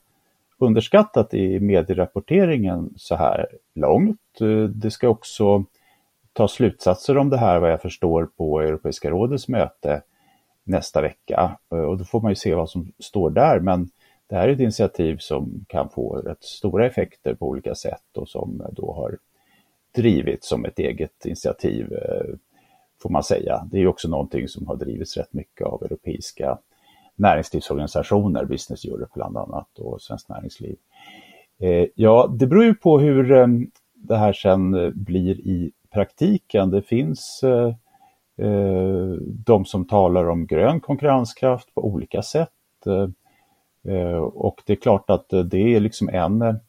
underskattat i medierapporteringen så här långt. Eh, det ska också ta slutsatser om det här vad jag förstår på Europeiska rådets möte nästa vecka. Och då får man ju se vad som står där. Men det här är ett initiativ som kan få rätt stora effekter på olika sätt och som då har drivits som ett eget initiativ eh, får man säga. Det är också någonting som har drivits rätt mycket av europeiska näringslivsorganisationer, Business Europe bland annat och Svenskt Näringsliv. Eh, ja, det beror ju på hur eh, det här sen blir i praktiken. Det finns eh, eh, de som talar om grön konkurrenskraft på olika sätt. Eh, och det är klart att det är liksom en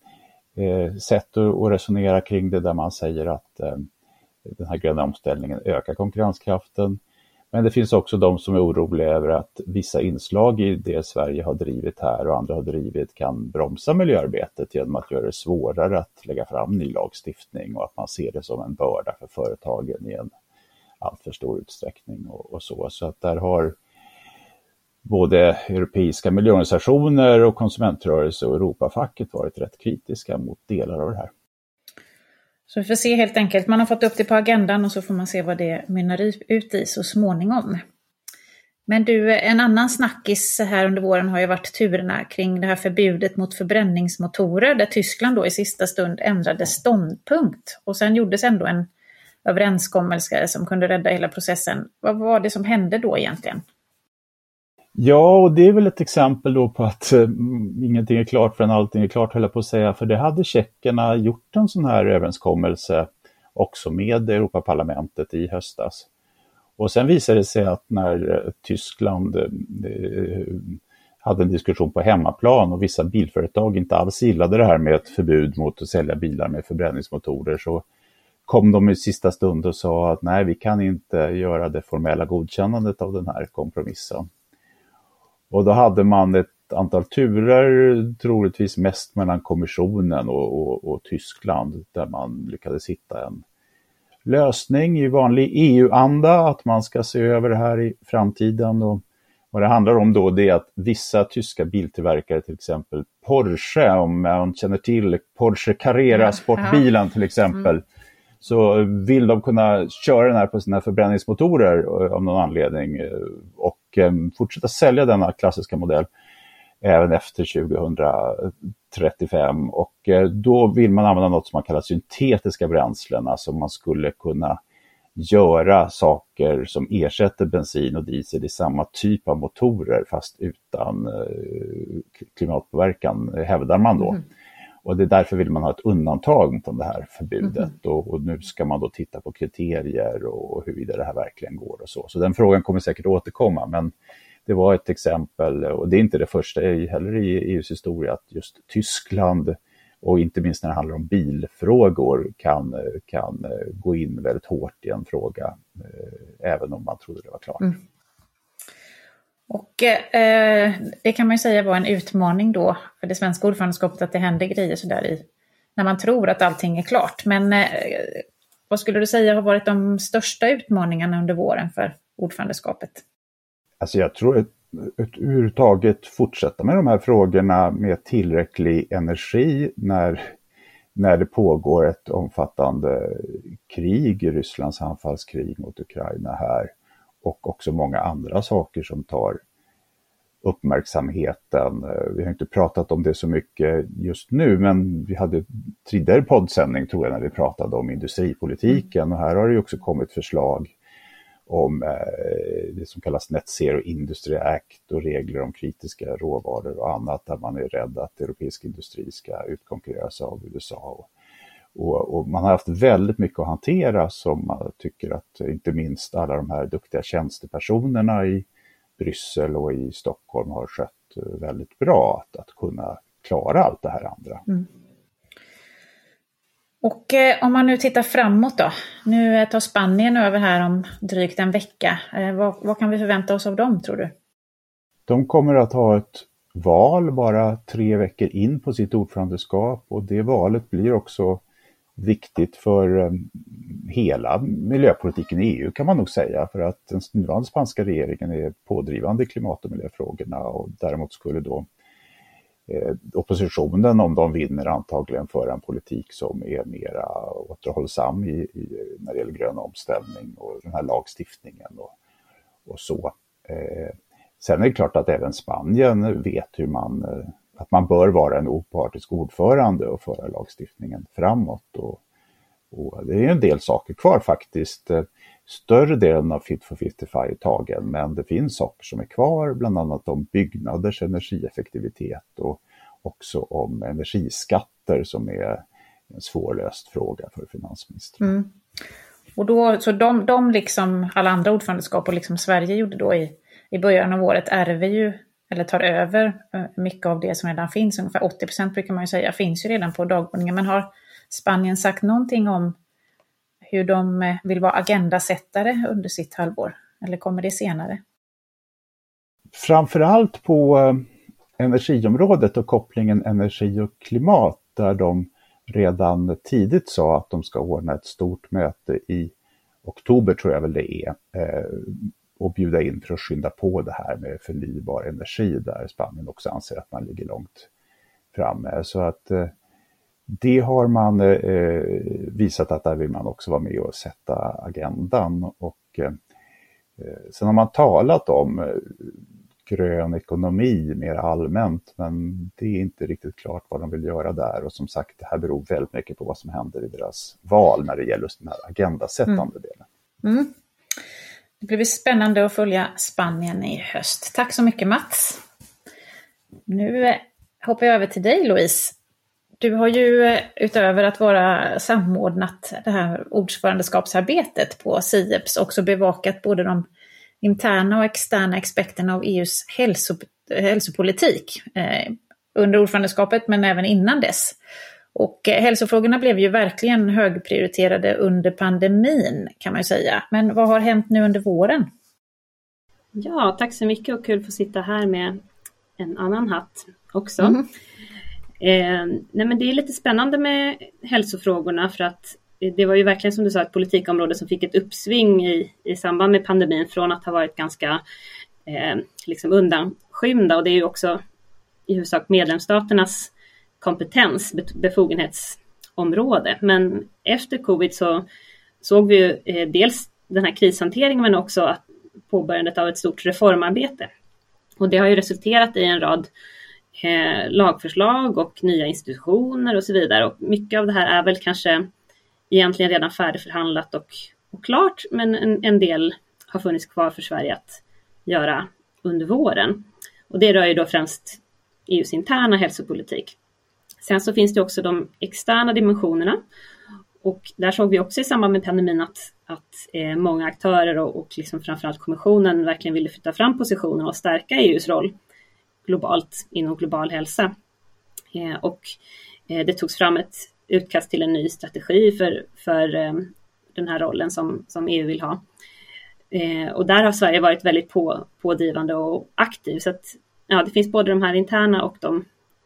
sätt att resonera kring det där man säger att den här gröna omställningen ökar konkurrenskraften. Men det finns också de som är oroliga över att vissa inslag i det Sverige har drivit här och andra har drivit kan bromsa miljöarbetet genom att göra det svårare att lägga fram ny lagstiftning och att man ser det som en börda för företagen i en alltför stor utsträckning och, och så. Så att där har både europeiska miljöorganisationer och konsumentrörelse och Europafacket varit rätt kritiska mot delar av det här. Så vi får se helt enkelt. Man har fått upp det på agendan och så får man se vad det mynnar ut i så småningom. Men du, en annan snackis här under våren har ju varit turerna kring det här förbudet mot förbränningsmotorer där Tyskland då i sista stund ändrade ståndpunkt. Och sen gjordes ändå en överenskommelse som kunde rädda hela processen. Vad var det som hände då egentligen? Ja, och det är väl ett exempel då på att eh, ingenting är klart förrän allting är klart, höll jag på att säga. För det hade tjeckerna gjort en sån här överenskommelse också med Europaparlamentet i höstas. Och sen visade det sig att när eh, Tyskland eh, eh, hade en diskussion på hemmaplan och vissa bilföretag inte alls gillade det här med ett förbud mot att sälja bilar med förbränningsmotorer så kom de i sista stund och sa att nej, vi kan inte göra det formella godkännandet av den här kompromissen. Och då hade man ett antal turer, troligtvis mest mellan kommissionen och, och, och Tyskland, där man lyckades hitta en lösning i vanlig EU-anda, att man ska se över det här i framtiden. Och vad det handlar om då det är att vissa tyska biltillverkare, till exempel Porsche, om man känner till Porsche Carrera-sportbilen till exempel, mm. så vill de kunna köra den här på sina förbränningsmotorer eh, av någon anledning. Eh, och eh, fortsätta sälja denna klassiska modell även efter 2035. och eh, då vill man använda något som man kallar syntetiska bränslen, alltså man skulle kunna göra saker som ersätter bensin och diesel i samma typ av motorer fast utan eh, klimatpåverkan, hävdar man då. Mm. Och det är därför vill man ha ett undantag från det här förbudet. Mm. Och, och, nu ska man då titta på kriterier och huruvida det här verkligen går och så. Så den frågan kommer säkert återkomma. Men det var ett exempel, och det är inte det första heller i EUs historia, att just Tyskland och inte minst när det handlar om bilfrågor kan, kan gå in väldigt hårt i en fråga, eh, även om man trodde det var klart. Mm. Och eh, det kan man ju säga var en utmaning då för det svenska ordförandeskapet att det händer grejer sådär i när man tror att allting är klart. Men eh, vad skulle du säga har varit de största utmaningarna under våren för ordförandeskapet? Alltså jag tror att överhuvudtaget fortsätta med de här frågorna med tillräcklig energi när, när det pågår ett omfattande krig, Rysslands anfallskrig mot Ukraina här och också många andra saker som tar uppmärksamheten. Eh, vi har inte pratat om det så mycket just nu, men vi hade tidigare poddsändning tror jag när vi pratade om industripolitiken och här har det också kommit förslag om eh, det som kallas Net Zero Industry Act och regler om kritiska råvaror och annat där man är rädd att europeisk industri ska utkonkurreras av USA. Och, och, man har haft väldigt mycket att hantera som man tycker att inte minst alla de här duktiga tjänstepersonerna i Bryssel och i Stockholm har skött väldigt bra att, att kunna klara allt det här andra. Mm. Och eh, om man nu tittar framåt då. Nu tar Spanien över här om drygt en vecka. Eh, vad, vad, kan vi förvänta oss av dem tror du? De kommer att ha ett val bara tre veckor in på sitt ordförandeskap och det valet blir också viktigt för eh, hela miljöpolitiken i EU kan man nog säga för att den nuvarande spanska regeringen är pådrivande i klimat och miljöfrågorna och däremot skulle då eh, oppositionen om de vinner antagligen föra en politik som är mera återhållsam i, i, när det gäller grön omställning och den här lagstiftningen och, och så. Eh, sen är det klart att även Spanien vet hur man eh, att man bör vara en opartisk ordförande och föra lagstiftningen framåt. Och, och det är en del saker kvar faktiskt. Eh, större delen av Fit for 55 är tagen, men det finns saker som är kvar, bland annat om byggnaders energieffektivitet och också om energiskatter som är en svårlöst fråga för finansministern. Mm. Och då, så de, de, liksom alla andra ordförandeskap och liksom Sverige gjorde då i, i början av året ärver ju eller tar över eh, mycket av det som redan finns. Ungefär 80 procent brukar man ju säga finns ju redan på dagordningen. Men har Spanien sagt någonting om hur de eh, vill vara agendasättare under sitt halvår? Eller kommer det senare? Framförallt på eh, energiområdet och kopplingen energi och klimat där de redan tidigt sa att de ska ordna ett stort möte i oktober tror jag väl det är, och bjuda in för att skynda på det här med förnybar energi där Spanien också anser att man ligger långt framme. Så att eh, det har man eh, visat att där vill man också vara med och sätta agendan. Och eh, sen har man talat om grön ekonomi mer allmänt, men det är inte riktigt klart vad de vill göra där. Och som sagt, det här beror väldigt mycket på vad som händer i deras val när det gäller just den här agendasättande mm. delen. Mm. Det blir spännande att följa Spanien i höst. Tack så mycket Mats. Nu eh, hoppar jag över till dig Louise. Du har ju eh, utöver att vara samordnat det här ordförandeskapsarbetet på SIEPS också bevakat både de interna och externa aspekterna av EUs hälsop eh, hälsopolitik eh, under ordförandeskapet men även innan dess. Och eh, hälsofrågorna blev ju verkligen högprioriterade under pandemin kan man ju säga. Men vad har hänt nu under våren? Ja, tack så mycket och kul att få sitta här med en annan hatt också. Mm. Eh, nej men det är lite spännande med hälsofrågorna för att det var ju verkligen som du sa ett politikområde som fick ett uppsving i, i samband med pandemin från att ha varit ganska eh, liksom undanskymda och det är ju också i huvudsak medlemsstaternas kompetens, befogenhetsområde. Men efter covid så såg vi ju eh, dels den här krishanteringen men också att påbörjandet av ett stort reformarbete. Och det har ju resulterat i en rad eh, lagförslag och nya institutioner och så vidare. Och mycket av det här är väl kanske egentligen redan färdigförhandlat och, och klart, men en, en del har funnits kvar för Sverige att göra under våren. Och det rör ju då främst EUs interna hälsopolitik. Sen så finns det också de externa dimensionerna. Och där såg vi också i samband med pandemin att, att eh, många aktörer och, och liksom framförallt kommissionen verkligen ville flytta fram positionerna och stärka EUs roll globalt inom global hälsa. Eh, och eh, det togs fram ett utkast till en ny strategi för, för eh, den här rollen som, som EU vill ha. Eh, och där har Sverige varit väldigt på, pådrivande och aktiv. Så att, ja, det finns både de här interna och de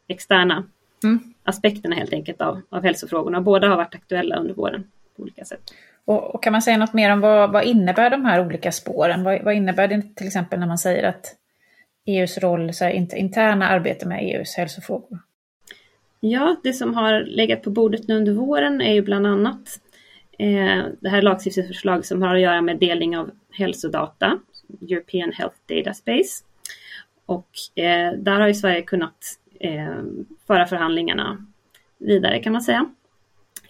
externa mm. aspekterna helt enkelt av, av hälsofrågorna. Båda har varit aktuella under våren på olika sätt. Och, och kan man säga något mer om vad, vad innebär de här olika spåren? Vad, vad, innebär det till exempel när man säger att EUs roll, så här, interna arbete med EUs hälsofrågor? Ja, det som har legat på bordet nu under våren är ju bland annat eh, det här lagstiftningsförslag som har att göra med delning av hälsodata, European Health Data Space. Och eh, där har ju Sverige kunnat eh, föra förhandlingarna vidare kan man säga.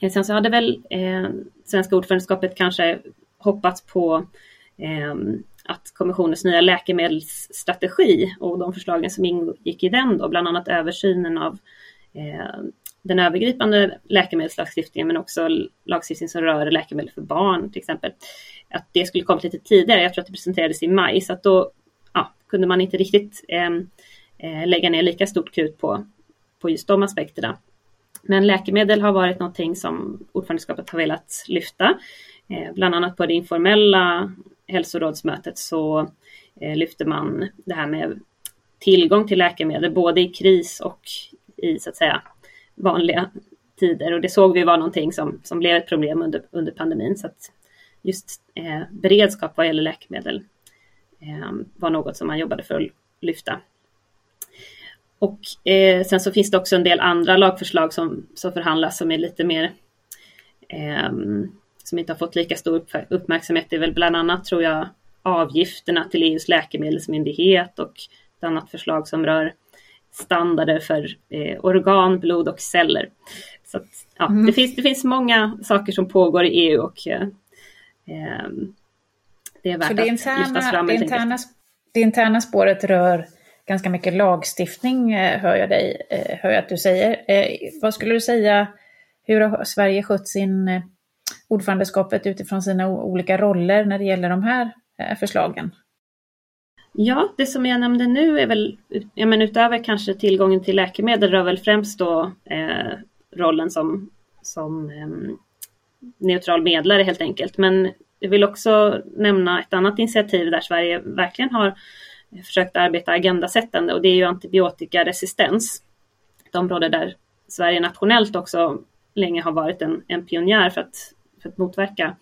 Eh, sen så hade väl eh, svenska ordförandeskapet kanske hoppats på eh, att kommissionens nya läkemedelsstrategi och de förslagen som ingick i den då, bland annat översynen av eh, den övergripande läkemedelslagstiftningen men också lagstiftning som rör läkemedel för barn till exempel. Att det skulle kommit lite tidigare, jag tror att det presenterades i maj, så att då ja, kunde man inte riktigt eh, Eh, lägga ner lika stort krut på, på just de aspekterna. Men läkemedel har varit någonting som ordförandeskapet har velat lyfta. Eh, bland annat på det informella hälsorådsmötet så eh, lyfte man det här med tillgång till läkemedel både i kris och i så att säga vanliga tider och det såg vi var någonting som, som blev ett problem under, under pandemin. Så att just eh, beredskap vad gäller läkemedel eh, var något som man jobbade för att lyfta. Och eh, sen så finns det också en del andra lagförslag som, som förhandlas som är lite mer eh, som inte har fått lika stor uppmärksamhet. Det är väl bland annat tror jag avgifterna till EUs läkemedelsmyndighet och ett annat förslag som rör standarder för eh, organ, blod och celler. Så att, ja, mm. det, finns, det finns många saker som pågår i EU och eh, ehm, det är värt det interna, att lyftas fram. Det interna, det interna spåret rör ganska mycket lagstiftning, eh, hör jag, dig, eh, hör jag att du säger. Eh, vad skulle du säga, hur har Sverige skött sin ordförandeskapet utifrån sina olika roller när det gäller de här förslagen? Ja, det som jag nämnde nu är väl, ja, men utöver kanske tillgången till läkemedel, rör väl främst då eh, rollen som, som eh, neutral medlare helt enkelt. Men jag vill också nämna ett annat initiativ där Sverige verkligen har försökt arbeta agendasättande och det är ju antibiotikaresistens. Ett område där Sverige nationellt också länge har varit en, en pionjär för att, för att motverka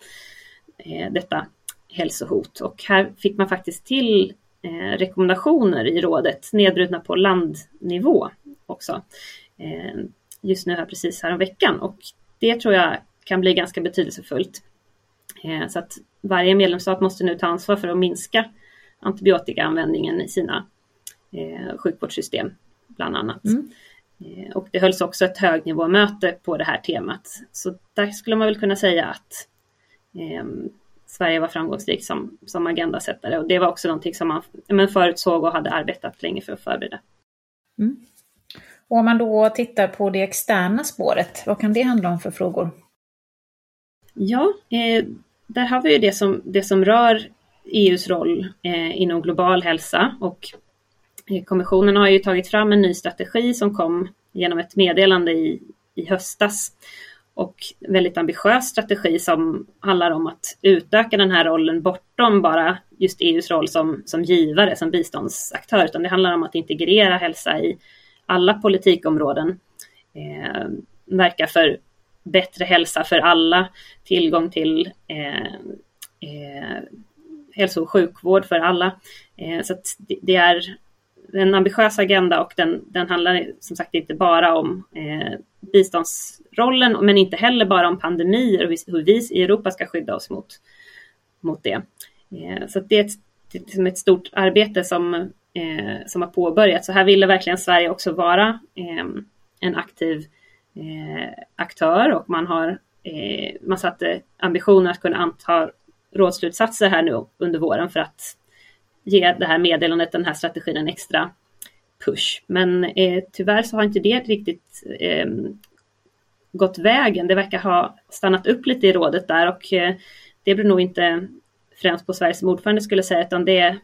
eh, detta hälsohot. Och här fick man faktiskt till eh, rekommendationer i rådet nedbrutna på landnivå också. Eh, just nu här precis här veckan och det tror jag kan bli ganska betydelsefullt. Eh, så att varje medlemsstat måste nu ta ansvar för att minska antibiotikaanvändningen i sina eh, sjukvårdssystem bland annat. Mm. Eh, och det hölls också ett högnivåmöte på det här temat. Så där skulle man väl kunna säga att eh, Sverige var framgångsrikt som, som agendasättare och det var också någonting som man men förutsåg och hade arbetat länge för att förbereda. Mm. Och om man då tittar på det externa spåret, vad kan det handla om för frågor? Ja, eh, där har vi ju det som, det som rör EUs roll eh, inom global hälsa. Och eh, kommissionen har ju tagit fram en ny strategi som kom genom ett meddelande i, i höstas. Och väldigt ambitiös strategi som handlar om att utöka den här rollen bortom bara just EUs roll som, som givare, som biståndsaktör, utan det handlar om att integrera hälsa i alla politikområden. Eh, verka för bättre hälsa för alla, tillgång till eh, eh, hälso och sjukvård för alla. Eh, så det är en ambitiös agenda och den, den handlar som sagt inte bara om eh, biståndsrollen men inte heller bara om pandemier och hur vi i Europa ska skydda oss mot, mot det. Eh, så det är ett, det är ett stort arbete som eh, som har påbörjats. Så här ville verkligen Sverige också vara eh, en aktiv eh, aktör och man har man satte ambitionen att kunna anta rådsslutsatser här nu under våren för att ge det här meddelandet, den här strategin en extra push. Men eh, tyvärr så har inte det riktigt eh, gått vägen. Det verkar ha stannat upp lite i rådet där och eh, det beror nog inte främst på Sverige som ordförande skulle säga, utan det är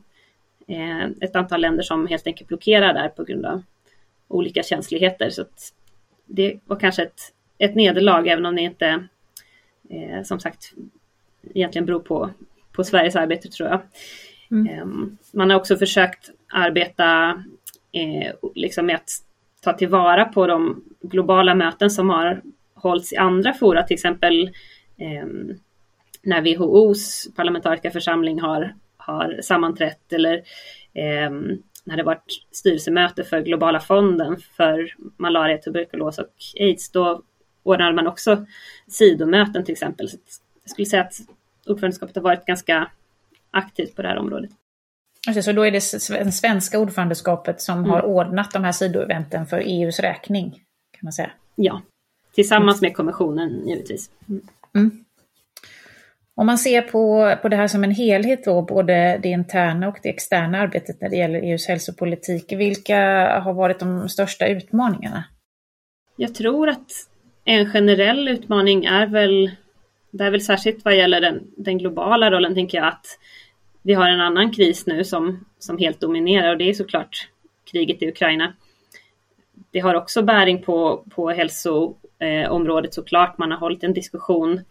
eh, ett antal länder som helt enkelt blockerar där på grund av olika känsligheter. Så det var kanske ett, ett nederlag, även om det inte eh, som sagt egentligen beror på, på Sveriges arbete tror jag. Mm. Ehm, man har också försökt arbeta eh, liksom med att ta tillvara på de globala möten som har hållits i andra fora, till exempel eh, när WHOs parlamentariska församling har, har sammanträtt eller eh, när det varit styrelsemöte för globala fonden för malaria, tuberkulos och aids, då ordnade man också sidomöten till exempel. Skulle säga att ordförandeskapet har varit ganska aktivt på det här området. Alltså, så då är det det svenska ordförandeskapet som mm. har ordnat de här sidoeventen för EUs räkning? kan man säga. Ja, tillsammans med kommissionen givetvis. Mm. Mm. Om man ser på, på det här som en helhet då, både det interna och det externa arbetet när det gäller EUs hälsopolitik, vilka har varit de största utmaningarna? Jag tror att en generell utmaning är väl, det är väl särskilt vad gäller den, den globala rollen, tänker jag att vi har en annan kris nu som, som helt dominerar och det är såklart kriget i Ukraina. Det har också bäring på, på hälsoområdet såklart. Man har hållit en diskussion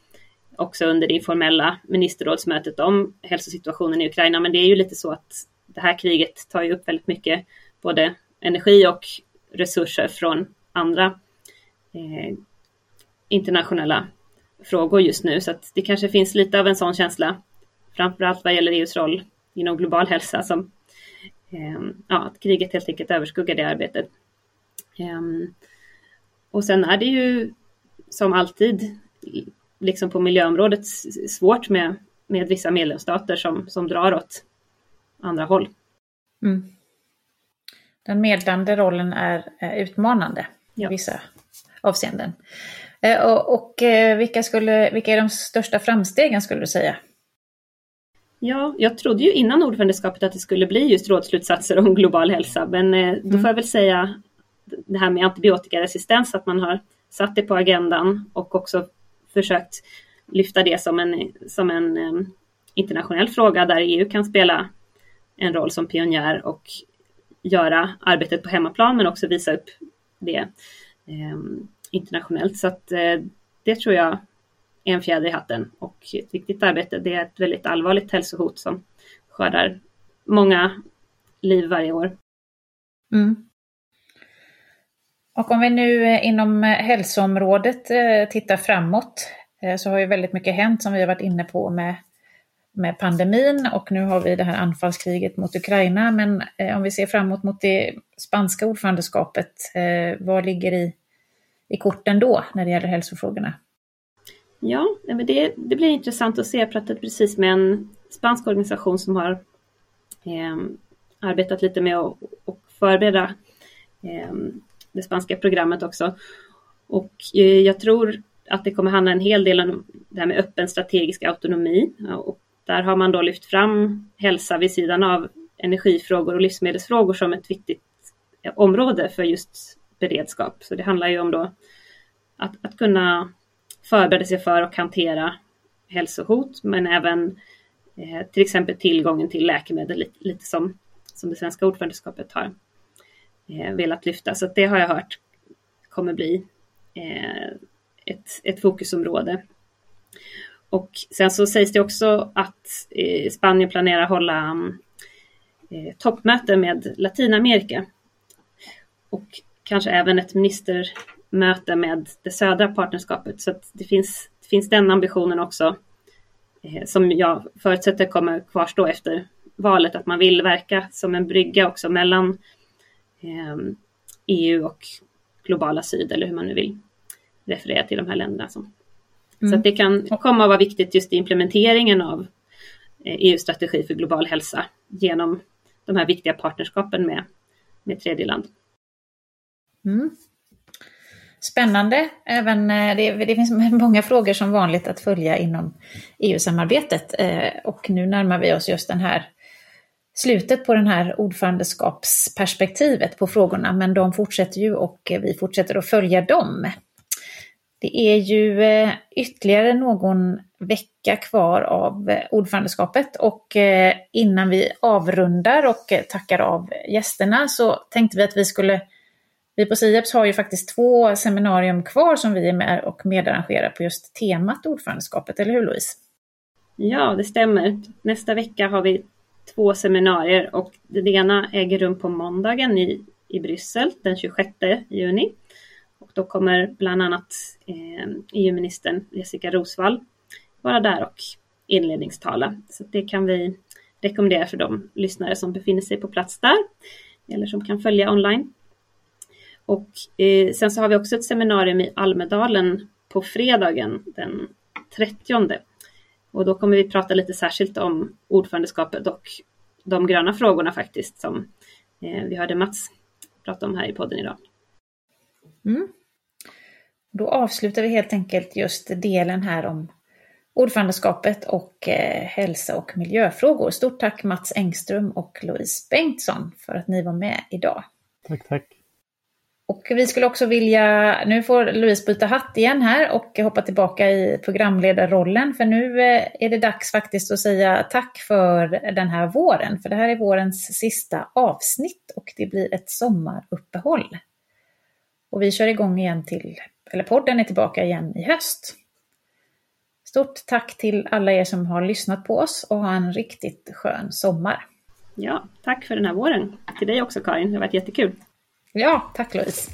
också under det informella ministerrådsmötet om hälsosituationen i Ukraina. Men det är ju lite så att det här kriget tar ju upp väldigt mycket både energi och resurser från andra eh, internationella frågor just nu. Så att det kanske finns lite av en sån känsla framförallt vad gäller EUs roll inom global hälsa som eh, ja, att kriget helt enkelt överskuggar det arbetet. Eh, och sen är det ju som alltid, liksom på miljöområdet, svårt med, med vissa medlemsstater som, som drar åt andra håll. Mm. Den medlande rollen är, är utmanande ja. i vissa avseenden. Eh, och, och eh, vilka, skulle, vilka är de största framstegen skulle du säga? Ja, jag trodde ju innan ordförandeskapet att det skulle bli just rådslutsatser om global hälsa, men eh, då mm. får jag väl säga det här med antibiotikaresistens, att man har satt det på agendan och också försökt lyfta det som en, som en internationell fråga där EU kan spela en roll som pionjär och göra arbetet på hemmaplan men också visa upp det internationellt. Så att eh, det tror jag är en fjäder i hatten och ett viktigt arbete. Det är ett väldigt allvarligt hälsohot som skördar många liv varje år. Mm. Och om vi nu eh, inom eh, hälsoområdet tittar framåt så har ju väldigt mycket hänt som vi har varit inne på med, med pandemin och nu har vi det här anfallskriget mot Ukraina. Men om vi ser framåt mot det spanska ordförandeskapet, vad ligger i, i korten då när det gäller hälsofrågorna? Ja, men det, det blir intressant att se. Jag pratade precis med en spansk organisation som har eh, arbetat lite med att och förbereda eh, det spanska programmet också. Och eh, jag tror att det kommer handla en hel del om det här med öppen strategisk autonomi. Och där har man då lyft fram hälsa vid sidan av energifrågor och livsmedelsfrågor som ett viktigt eh, område för just beredskap. Så det handlar ju om då att, att kunna förbereda sig för och hantera hälsohot, men även eh, till exempel tillgången till läkemedel, lite, lite som, som det svenska ordförandeskapet har eh, velat lyfta. Så det har jag hört kommer bli eh, ett, ett fokusområde. Och sen så sägs det också att eh, Spanien planerar hålla eh, toppmöte med Latinamerika. Och kanske även ett minister möte med det södra partnerskapet. Så det finns, det finns den ambitionen också eh, som jag förutsätter kommer kvarstå efter valet, att man vill verka som en brygga också mellan EU och globala syd, eller hur man nu vill referera till de här länderna. Som. Mm. Så att det kan komma att vara viktigt just i implementeringen av EUs eh, e för global hälsa genom de här viktiga partnerskapen med, med tredjeland. Mm. Spännande. Även, eh, det, det, finns många frågor som vanligt att följa inom EU-samarbetet. Eh, och nu närmar vi oss just den här slutet på den här ordförandeskapsperspektivet på frågorna. Men de fortsätter ju och eh, vi fortsätter att följa dem. Det är ju ytterligare någon vecka kvar av ordförandeskapet och innan vi avrundar och tackar av gästerna så tänkte vi att vi skulle vi på SIEPS har ju faktiskt två seminarium kvar som vi är med och medarrangerar på just temat ordförandeskapet, eller hur Louise? Ja, det stämmer. Nästa vecka har vi två seminarier och det ena äger rum på måndagen i, i Bryssel den 26 juni. Och då kommer bland annat eh, EU-ministern Jessica Rosvall vara där och inledningstala. Så det kan vi rekommendera för de lyssnare som befinner sig på plats där eller som kan följa online. Och eh, sen så har vi också ett seminarium i Almedalen på fredagen den 30. Och då kommer vi prata lite särskilt om ordförandeskapet och de gröna frågorna faktiskt som eh, vi hörde Mats prata om här i podden idag. Mm. Då avslutar vi helt enkelt just delen här om ordförandeskapet och eh, hälsa och miljöfrågor. Stort tack Mats Engström och Louise Bengtsson för att ni var med idag. Tack, tack. Och vi skulle också vilja, nu får Louise byta hatt igen här och hoppa tillbaka i programledarrollen för nu eh, är det dags faktiskt att säga tack för den här våren. För det här är vårens sista avsnitt och det blir ett sommaruppehåll. Och vi kör igång igen till, eller podden är tillbaka igen i höst. Stort tack till alla er som har lyssnat på oss och ha en riktigt skön sommar. Ja, tack för den här våren. Till dig också Karin, det har varit jättekul. Ja, tack Louise.